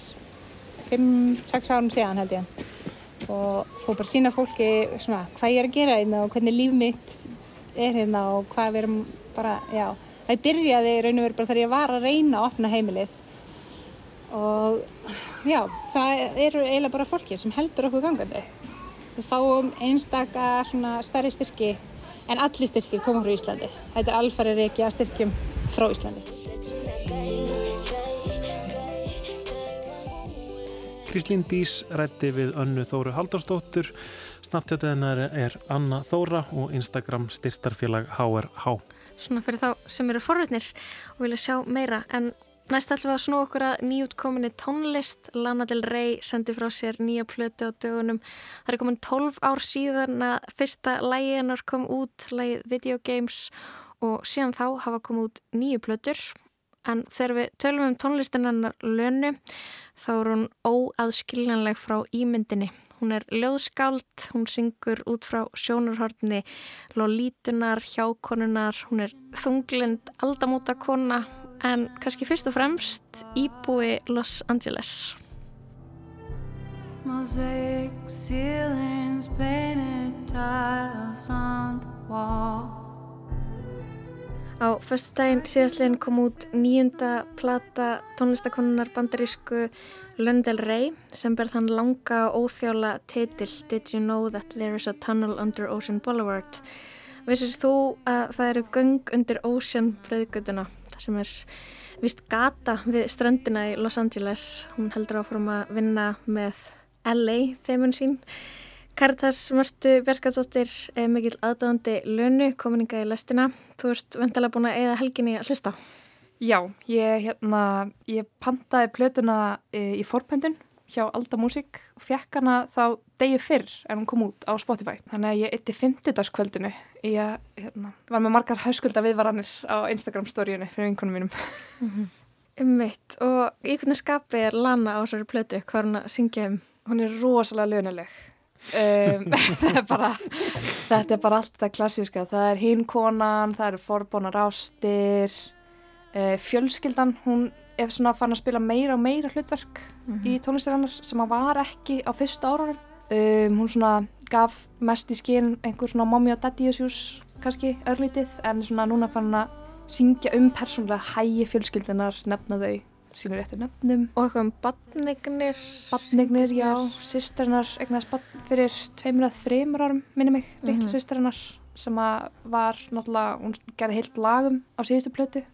5-6 árum síðan held ég og fór bara að sína fólki svona, hvað ég er að gera hérna og hvernig líf mitt er hérna og hvað við erum bara, já. Það byrjaði raun og veru bara þegar ég var að reyna að opna heimilið og já, það eru eiginlega bara fólki sem heldur okkur gangandi. Við fáum einstaka svona stærri styrki en allir styrkir koma frá Íslandi. Þetta er alfæri reiki að styrkjum frá Íslandi. Kristín Dís rætti við önnu Þóru Haldarsdóttur, snabtjátið hennar er Anna Þóra og Instagram styrtarfélag HRH. Svona fyrir þá sem eru forröðnir og vilja sjá meira. En næst ætlum við að snú okkur að nýjútkominni tónlist. Lana Del Rey sendi frá sér nýja plötu á dögunum. Það er komin 12 ár síðan að fyrsta lægi hennar kom út, lægið Video Games og síðan þá hafa komið út nýju plötur. En þegar við tölum um tónlistin hennar lönu þá er hún óaðskiljanleg frá ímyndinni. Hún er ljóðskáld, hún syngur út frá sjónarhortni, lólítunar, hjákonunar, hún er þunglind, aldamóta kona en kannski fyrst og fremst íbúi Los Angeles. Mosaic ceilings, painted tiles on the wall. Á förstu daginn síðastleginn kom út nýjunda plata tónlistakonunar bandarísku Lundell Ray sem ber þann langa og óþjála titil Did you know that there is a tunnel under Ocean Boulevard? Vissir þú að það eru göng undir Ocean breyðgötuna? Sem er vist gata við ströndina í Los Angeles. Hún heldur áfram að vinna með LA þeimun sín. Karitas Mörtu Bjarkadóttir er mikil aðdóðandi lönu, komininga í lestina. Þú ert vantala búin að eða helginni að hlusta. Já, ég, hérna, ég pantaði plötuna e, í forpendun hjá Alda Músík og fekk hana þá degi fyrr en hún kom út á Spotify. Þannig að ég eitti 50. kvöldinu í að, hérna, var með margar hauskulda viðvaranir á Instagram storíunni fyrir vinkunum mínum. Ummitt og í hvernig skapi er Lana á þessari plötu, hvað er hún að syngja um? Hún er rosalega lönuleg. Um, (laughs) það er bara, þetta er bara allt það klassíska. Það er hinkonan, það eru forbónar ástir, uh, fjölskyldan, hún er svona fann að spila meira og meira hlutverk í tónlistir hennar sem að var ekki á fyrsta árunum. Um, hún svona gaf mest í skinn einhver svona mommy og daddy issues kannski örlítið en svona núna fann hún að syngja um persónulega hægi fjölskyldunar, nefna þau sínur réttu nefnum. Og eitthvað um badnignir. Badnignir, já, sýstarinnar eignast badn fyrir tveimur að þreimur árum, minni mig, litla Mhm. sýstarinnar sem að var náttúrulega, hún gerði heilt lagum á síðustu plötu,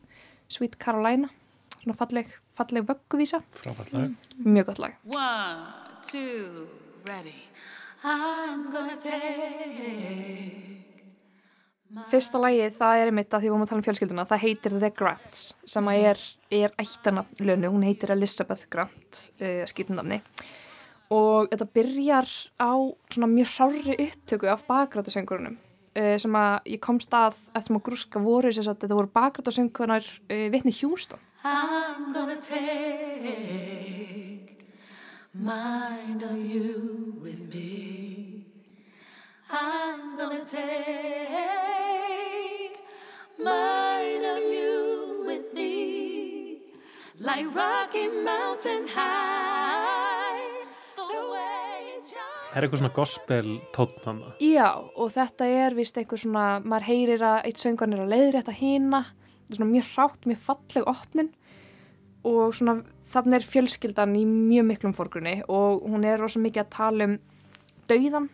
Sweet Carolina, svona falleg, falleg vögguvísa. Frábært lag. Mjög gott lag. One, two, ready. I'm gonna take Fyrsta lagið, það er einmitt að því við vorum að tala um fjölskylduna, það heitir The Grants sem að er, er ættanafn lönu, hún heitir Elizabeth Grant, uh, skýrnafni og þetta byrjar á svona mjög hrári upptöku af bakgrátasöngurunum uh, sem að ég komst að eftir maður grúska voru þess að þetta voru bakgrátasöngurunar uh, Whitney Houston. I'm gonna take mind of you with me. I'm gonna take mind of you with me. Like Rocky Mountain High. The way Er eitthvað svona gospel tónn hann? Já, og þetta er vist einhver svona, maður heyrir að eitt söngan er að þetta er svona mjög hrátt, mjög falleg opnun og svona þannig er fjölskyldan í mjög miklum fórgrunni og hún er rosa mikið að tala um dauðan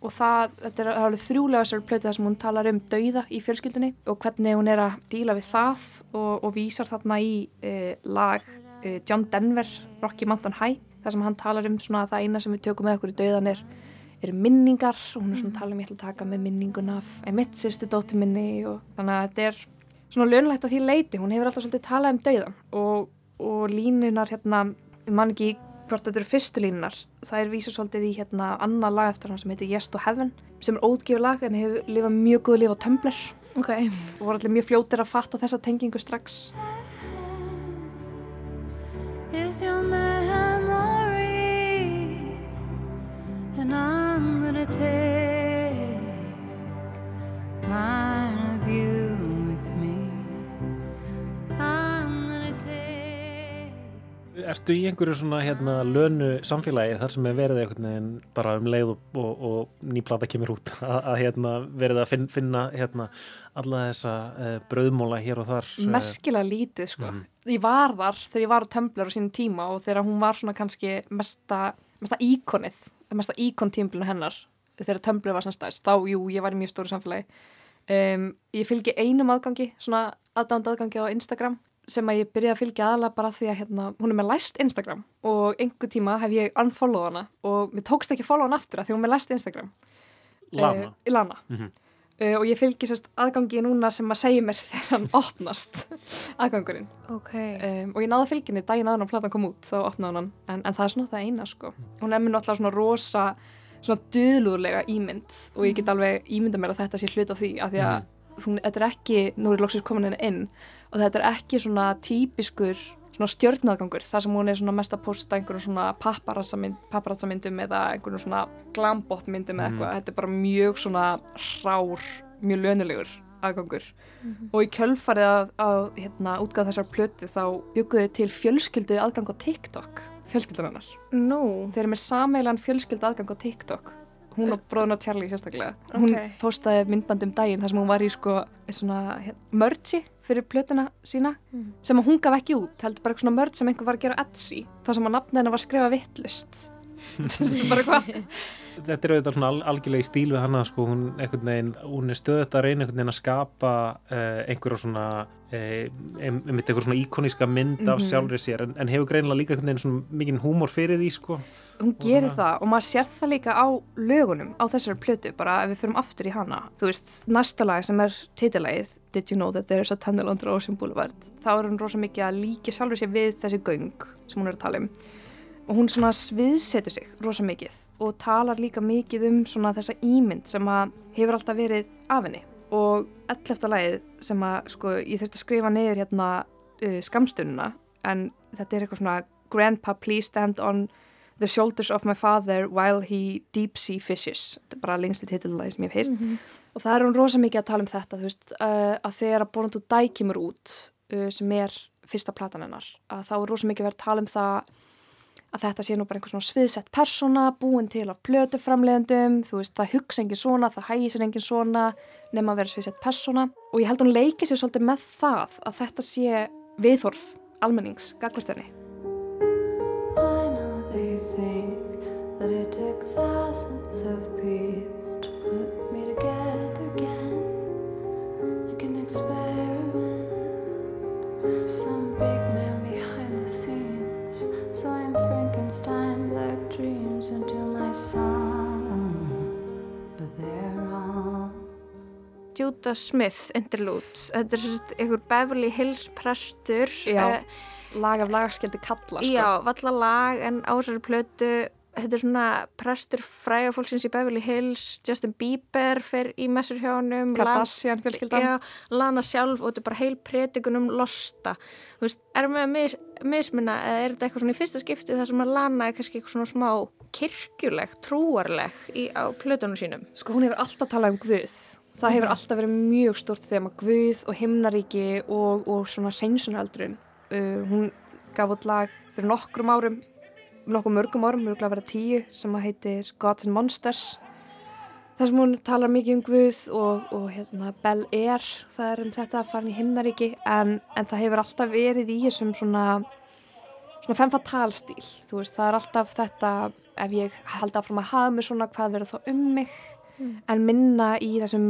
og það, þetta er alveg þrjúlega sér plötu þar sem hún talar um dauða í fjölskyldunni og hvernig hún er að díla við það og, og vísar þarna í uh, lag uh, John Denver, Rocky Mountain High þar sem hann talar um svona að það eina sem við tökum með okkur í dauðan er, eru minningar. Og hún er svona að tala um ég ætla að taka með minningun af mitt sérstu dóttir minni og þannig að þetta er svona lögnlegt að því leiti, hún hefur alltaf svolítið talað um dauðan og, og línunar hérna, ég man ekki hvort þetta eru fyrstu línunar, það er vísa svolítið í hérna annað lag eftir hann sem heitir Yes to Heaven sem er ótgifur lag en hefur lifað mjög góð líf á Tumblr. Okay. og voru allir mjög fljótir að fatta þessa tengingu strax. Is your memory, and I'm gonna take Ertu í einhverju svona hérna lönu samfélagi þar sem er verið einhvern veginn bara um leið og, og, og nýplata kemur út (laughs) að, að hérna verið að finna, finna hérna alla þessa uh, brauðmóla hér og þar eh, merkilega lítið sko. Mhm. ég var þar þegar ég var á Tumblr á sínum tíma og þegar hún var svona kannski mesta, mesta íkonið mesta íkon tímbilinu hennar þegar Tumblr var svona stæst, þá jú, ég var í mjög stóru samfélagi um, ég fylgi einum aðgangi, svona aðdánd aðgangi á Instagram sem að ég byrjaði að fylgja aðalega bara því að hérna, hún er með læst Instagram og einhver tíma hef ég unfollowed hana og mér tókst ekki að follow hana aftur að því hún er með læst Instagram. Lana. uh, Lana. Mhm. uh, og ég fylgi sérst aðgangi núna sem að segja mér (laughs) þegar hann opnast aðgangurinn. Okay. um, og ég náði fylginni daginn aðan og platan kom út þá opnaði hann. En, en það er svona það eina sko. Hún er mér náttúrulega svona rosa svona döðlúðlega ímynd og ég get alveg ímynda mér að þetta sé hlut af því að því að hún, þetta er ekki, nú er loksins komin henni inn og þetta er ekki svona típiskur svona stjörnaðgangur þar sem hún er svona mest að posta einhverjum svona paparazsamyndum eða einhverjum svona glambóttmyndum eða eitthvað, þetta er bara mjög svona rár, mjög lönulegur aðgangur. Mhm. og í kjölfarið að, að hérna, útgáð þessar plötu þá bygguðu til fjölskyldu aðgang á TikTok fjölskyldan hennar Nú? Þeir eru með sameilan fjölskyldu aðgang á TikTok hún og bróðun og Charlie sérstaklega hún Ok. postaði myndband um daginn þar sem hún var í sko svona mörgi fyrir plötuna sína Mm. sem hún gaf ekki út heldur bara svona mörg sem einhver var að gera Etsy þar sem að nafna hennar var skrifa vittlust (laughs) þetta er bara hvað Þetta er auðvitað svona al, algjörlega í stíl við hana sko, hún, veginn, hún er stöðut að reyna einhvern veginn að skapa uh, einhverja svona uh, einmitt einhver svona íkoníska mynd af Mhm. sjálfri sér en, en hefur greinilega líka einhvern veginn svona mikinn húmor fyrir því sko. Hún gerir það og maður sér það líka á lögunum á þessari plötu, bara ef við fyrum aftur í hana. Þú veist, næsta lag sem er titilagið Did you know that there is a tunnel under Ocean Boulevard þá er hún rosa mikið að líka sjálfur sér við þessi göng sem hún er að tala um og hún svona sviðsetur sig rosa mikið og talar líka mikið um svona þessa ímynd sem að hefur alltaf verið af henni. Og 11. lagið sem að sko ég þurfti að skrifa niður hérna uh, skamstununa en þetta er eitthvað svona Grandpa please stand on the shoulders of my father while he deep sea fishes. Þetta er bara lengst í titillagi sem ég hef heyrt. Og það er hún rosa mikið að tala um þetta þú veist, uh, að þegar að Born to Die kemur út uh, sem er fyrsta platan hennar að þá er rosa mikið verið að tala um það að þetta sé nú bara einhvers svona sviðsett persóna búin til af plötuframleðendum þú veist, það hugsa engin svona, það hægir sér engin svona nema að vera sviðsett persóna. Og ég held hún leikið sér svolítið með það að þetta sé viðhorf almennings, gagvartinni I know they think that it took thousands of people Judah Smith interlude þetta er svona einhver Beverly Hills prestur Já, eh, lag af lagskjaldi kalla sko. já, valla lag en á þessari plötu þetta er svona prestur fræga fólksins í Beverly Hills Justin Bieber fer í messur hjá honum Kardashian fjölskyldan. já, Lana sjálf og þetta er bara heil predikun um losta þú veist, er með að mis, mismuna eða er þetta eitthvað svona í fyrsta skipti þar sem að Lana er kannski eitthvað svona smá kirkjuleg, trúarleg í, á plötunum sínum Sko hún hefur alltaf talað um Guð. Það hefur alltaf verið mjög stort þema Guð og himnaríki og, og svona hreinsunaldrun. Uh, hún gaf út lag fyrir nokkrum árum, nokkuð mörgum árum, mörgulega að vera tíu, sem að heitir Gods and Monsters. þar sem hún talar mikið um Guð og, og hérna, Bel Air, það er um þetta að fara í himnaríki en, en það hefur alltaf verið í þessum svona, svona fem fatal stíl, þú veist, það er alltaf þetta, ef ég held áfram að hafa mig svona, hvað verður þá um mig, en minna í þessum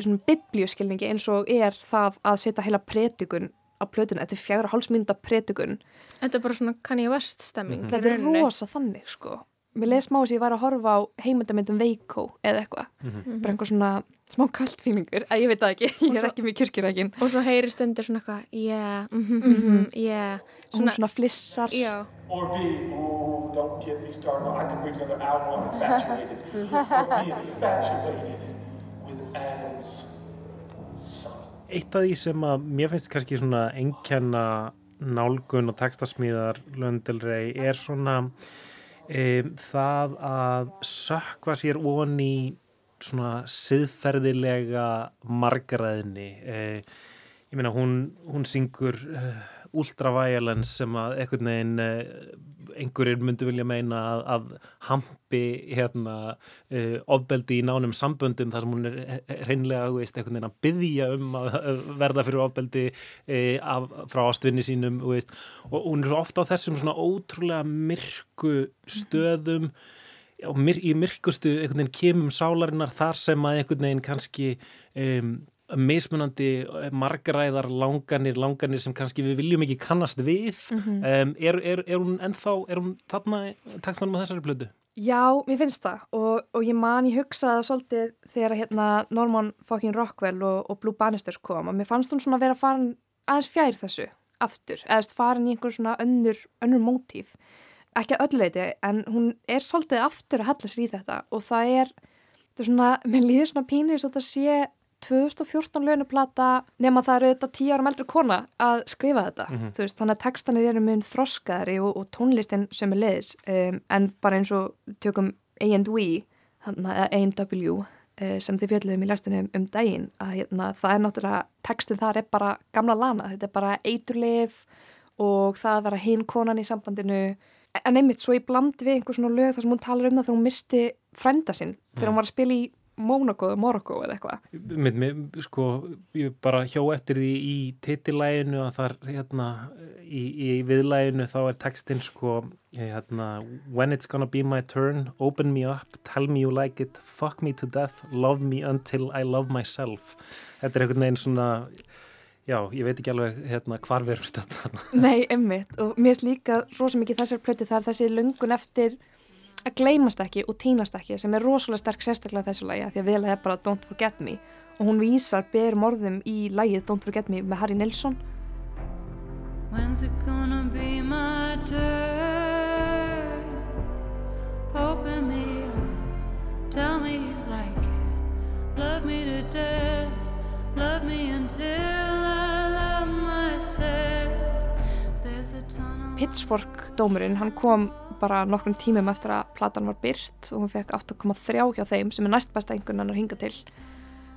svona biblíuskilningi eins og er það að setja heila predikun á plötuna, þetta er fjagra hálsmynda predikun. Þetta er bara svona Kanye West stemming. Þetta er rosa þannig, sko. Mér leið smá sem ég var að horfa á heimildamindum Veiko eða eitthvað. Mhm. Bara einhver svona smá kaltfílingur, að ég veit það ekki, (laughs) ég er ekki mjög kyrkirækin. Og svo heyrist undir svona eitthvað, yeah, mhm, Mhm. mhm, yeah. Hún svona flissar. Já. Or being, oh, don't get me started. I can preach another hour on infatuated. (laughs) or being infatuated with Adam's son. Eitt af því sem að mér finnst kannski svona enkenna nálgun og textasmíðar Löndelrei er svona um, það að sökva sér í svona siðferðilega margaræðinni. Uh, ég meina hún, hún syngur uh, ultraviolence sem að einhvern veginn uh, einhverjir myndu vilja meina að, að hampi hérna uh, ofbeldi í nánum samböndum þar sem hún er eh, hreinlega þú veist, einhvern veginn að byggja um að verða fyrir ofbeldi uh, af, frá ástvinni sínum veist, og hún er ofta á þessum svona ótrúlega myrku stöðum og myr, í myrkustu einhvern veginn kemum sálarinnar þar sem að einhvern veginn kannski um, mismunandi margaræðar langanir, langanir sem kannski við viljum ekki kannast við Mhm. um, er, er, er hún ennþá, er hún þarna textanum á þessari blödu? Já, mér finnst það og, og ég man, ég hugsaði svolítið þegar hérna Norman fucking Rockwell og, og Blue Bannister kom og mér fannst hún svona vera farin aðeins fjær þessu aftur, eða farin í einhver svona önnur, önnur mótíf ekki að öllu leiti, en hún er svolítið aftur að hella sér í þetta og það er, það er svona, (laughs) mér líður svona pínir svo þetta sé 2014 launuplata nema það eru þetta 10 árum eldri kona að skrifa þetta. Mhm. þú veist, þannig að textanir eru mun þroskaðari og, og tónlistin sem er leiðis um, en bara eins og tökum A&W A&W uh, sem þið fjöldluðum í læstunum um daginn að hérna, það er náttúrulega textin þar er bara gamla lana, þetta er bara eiturlif og það að vera hinn konan í sambandinu. En einmitt svo í bland við einhver svona lög þar sem hún talar um það þegar hún misti frænda sinn þegar hún var að spila í Mónaco eða Morocco eða eitthvað. Sko, ég bara hjó eftir því í titilæginu að það er hérna í, í viðlæginu þá er textin sko hérna, When it's gonna be my turn, open me up tell me you like it, fuck me to death love me until I love myself. Þetta er einhvern veginn svona já, ég veit ekki alveg hérna hvar við erum stöðan Nei, einmitt og mér finnst líka svo sem ekki þessar plöti það er þessi lungun eftir að gleymast ekki og týnast ekki sem er rosalega sterk sérstaklega þessu lagi af því að viðlega er bara Don't Forget Me og hún vísar berum orðum í lagið Don't Forget Me með Harry Nilsson When's it gonna be my turn? open me up, tell me you like it. Love me to death, love me until Pitchfork dómurinn, hann kom bara nokkrum tímum eftir að platan var byrt og hún fekk 8,3 hjá þeim sem er næst besta einhvern hann að hinga til.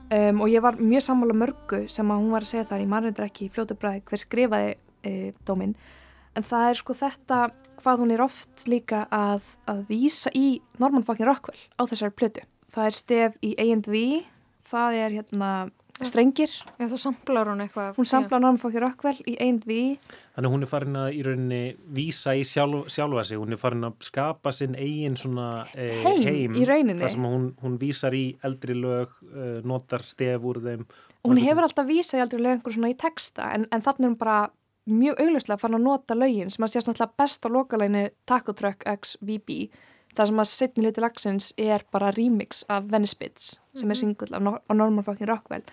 Um, og ég var mjög sammála mörgu sem að hún var að segja þar, ég mannir ekki í fljótu bræði hver skrifaði uh, dóminn. En það er sko þetta hvað hún er oft líka að, að vísa í Norman fucking Rockwell á þessari plötu. Það er stef í A&V það er hérna strengir Já, þú samplar hún eitthvað. hún samplar Norman fucking Rockwell í A&V Þannig að hún er farin að í rauninni vísa í sjálf, sjálfa sig, hún er farin að skapa sinn eigin svona eh, Heim, í rauninni. þar sem hún, hún vísar í eldri lög, eh, notar stef úr þeim. hún hefur alltaf vísað í aldrei lög svona í texta en, en þannig er hún bara mjög auglustlega farin að nota lögin sem að sést náttúrulega best á lokalæginu Taco Truck x VB það sem að setni hluti lagsins er bara remix af Venice Bits sem er Mhm. singull af, af Norman fucking Rockwell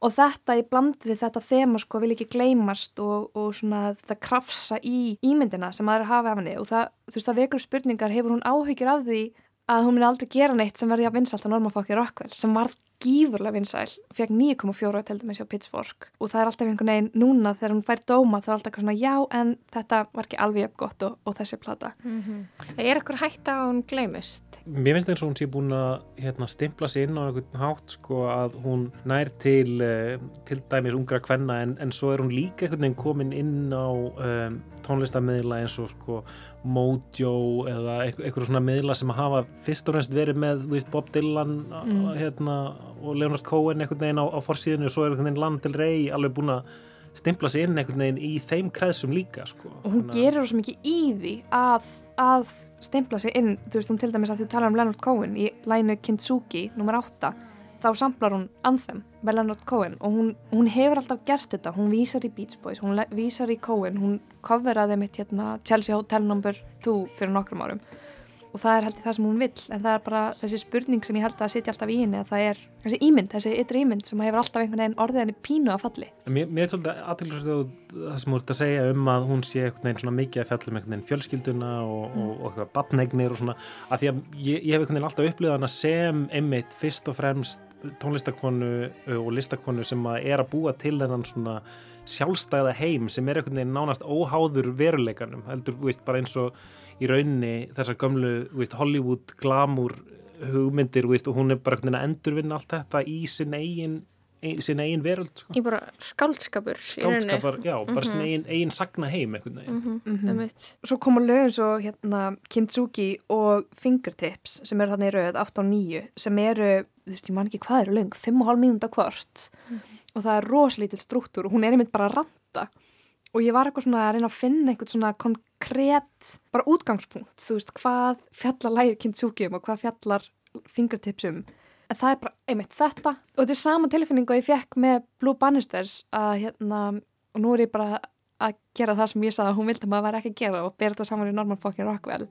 og þetta í bland við þetta þema sko vil ekki gleymast og, og svona þetta krafsa í ímyndina sem aðra hafa af henni og það, þú veist það vekur spurningar hefur hún áhyggjur af því að hún muni aldrei gera neitt sem verði að vinsalt á Norman fucking Rockwell sem var gífurlega vinsæl, fekk 9,4 til dæmis hjá Pitchfork og það er alltaf einhvern veginn núna þegar hún fær dóma þá er alltaf svona já en þetta var ekki alveg jafn gott og, og þessi plata Er ekkur hætta að hún gleymist? Mér finnst eins og hún sé búin að hérna, stimpla sig inn á einhvern hátt sko að hún nær til uh, til dæmis ungra kvenna en, en svo er hún líka einhvern veginn komin inn á um, tónlistamiðla eins og sko Mojo eða einhver, einhver svona miðla sem að hafa fyrst og fremst verið með Bob Dylan Mm. mm. hérna, og Leonard Cohen einhvern veginn á, á forsíðinu og svo er einhvern veginn Land til Rey alveg búin að stimpla sig inn einhvern veginn í þeim kreðsum líka sko. og hún gerir svo mikið í því að, að stempla sig inn þú veist hún til dæmis að þú talar um Leonard Cohen í lænu Kintsugi, nummer 8 þá samplar hún Anthem með Leonard Cohen og hún, hún hefur alltaf gert þetta hún vísar í Beach Boys, hún vísar í Cohen hún coveraði mitt hérna Chelsea Hotel number 2 fyrir nokkrum árum og það er held ég það sem hún vill. En það er bara þessi spurning sem ég held að sitja alltaf í henni að það er þessi ímynd, þessi ytri ímynd sem hefur alltaf einhvern veginn orðið henni pínu að falli. Mér, mér er svolítið aðtilsvægt það sem þú ert að segja um að hún sé einhvern veginn svona mikið að fjalla um einhvern veginn fjölskylduna og, og, og eitthvað batneignir og svona. Að því að ég, ég hef einhvern veginn alltaf upplifað hana sem einmitt fyrst og fremst tónlistakonu og listakonu sem að er að búa til þennan svona sjálfstæða heim sem er einhvern veginn nánast óháður veruleikanum heldur, veist, bara eins og í rauninni þessar gömlu, þú veist, Hollywood glamour hugmyndir, þú veist, og hún er bara að endurvinna allt þetta í sin eigin ein, sin eigin veröld sko. Í bara skáldskapur. í rauninni. skáldskapar, já, bara sin Mhm. eigin, eigin sagna heim einhvern veginn Mhm, Mhm. einmitt. Svo koma lögum svo hérna Kintsugi og Fingertips sem eru þarna í rauð 8 og 9 sem eru, þú veist ég man ekki hvað eru löng 5,5 mínúnda hvort og það er rosalítill struktúr og hún er einmitt bara að ranta og ég var eitthvað svona að reyna að finna eitthvað svona konkrétt bara útgangspunkt, þú veist hvað fjallar lægir Kintsugi um og hvað fjallar Fingertips um. En það er bara einmitt þetta. Og þetta er sama tilfinning og ég fekk með Blue Bannisters að hérna og nú er ég bara að gera það sem ég sagði að hún vildi að maður væri ekki að gera og bera þetta saman í Norman fucking Rockwell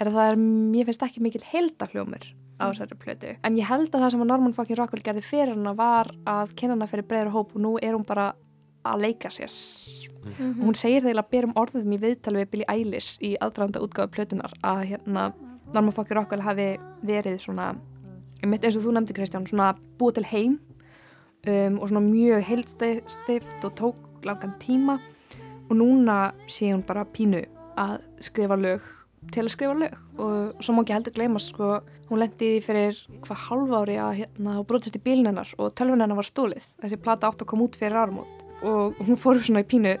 er að það er, mér finnst ekki mikil heildarhljómur á þessari plötu. En ég held að það sem að Norman fucking Rockwell gerði fyrir hana var að kynna hana fyrir breyður hóp og nú er hún bara að leika sér. Mhm. og hún segir þegar að berum orðum í viðtali við Billie Eilish í aðdraðanda útgáðu plötunar að hérna Norman fucking Rockwell hafi verið svona eins og þú nefndi Kristján svona búið til heim um, og svona mjög heilstift og tók langan tíma. Og núna sé hún bara pínu að skrifa lög til að skrifa lög. Og svo má ekki heldur gleyma sko, hún lendi því fyrir hvað halv ári að hérna brotist í bílinn hennar og tölvun hennar var stólið þessi plata átt að koma út fyrir áramót og hún fór svona í pínu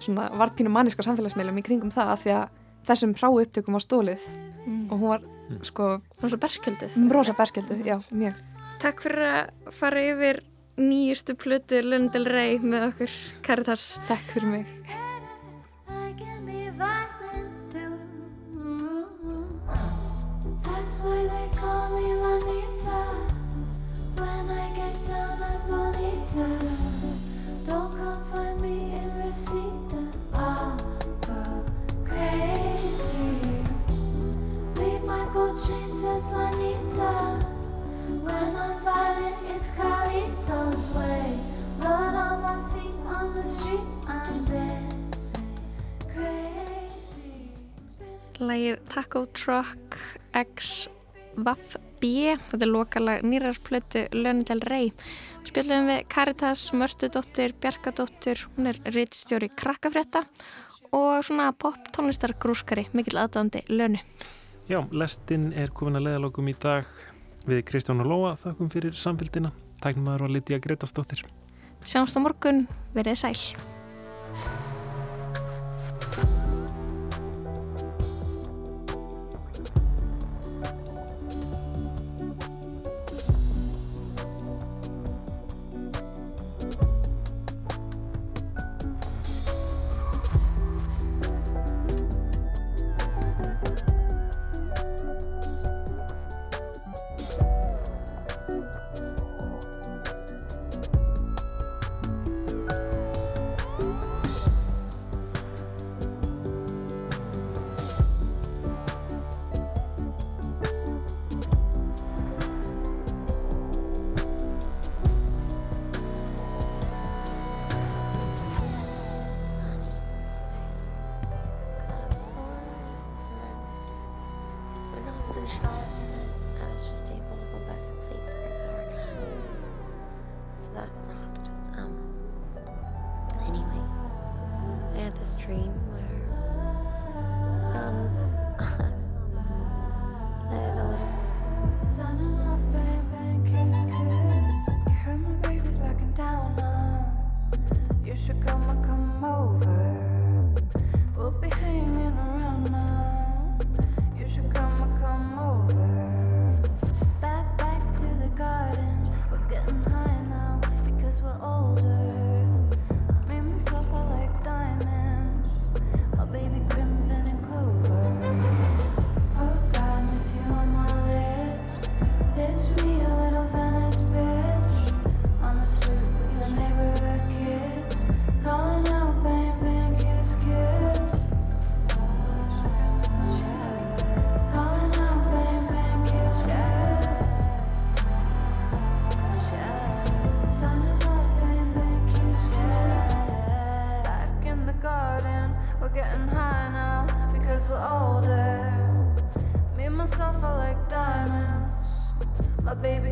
svona vart pínu manniska samfélagsmiðlum í kringum það af því að þessum fráu upptökum var stólið Mm. og hún var sko Hún er svo berskjölduð. rosa berskjölduð, já, mjög Takk fyrir að fara yfir nýjustu plötu Lundel Rey með okkur, Caritas. Takk fyrir mig. That's why they call me Lanita. When I get down, I'm bonita. Don't come find me in Resita. I'll go crazy. Read my gold chain says Lanita. When I'm violent, it's Carlito's way. Blood on my feet on the street, I'm dancing crazy. Lægið Taco Truck XVB þetta er lokalag nýrarplötu Lönni del Rey spjöldum við Caritas Mörtudóttir Bjarkadóttir hún er rittstjóri krakkafrétta og svona pop tónlistar grúskari mikill aðdóðandi Lönnu Já, lestin er komin að leðalokum í dag. Við Kristján og Lóa þakkum fyrir samfélgina tæknum aður var Lítiða Gretastóttir Sjáumst á morgun, verið sæl baby.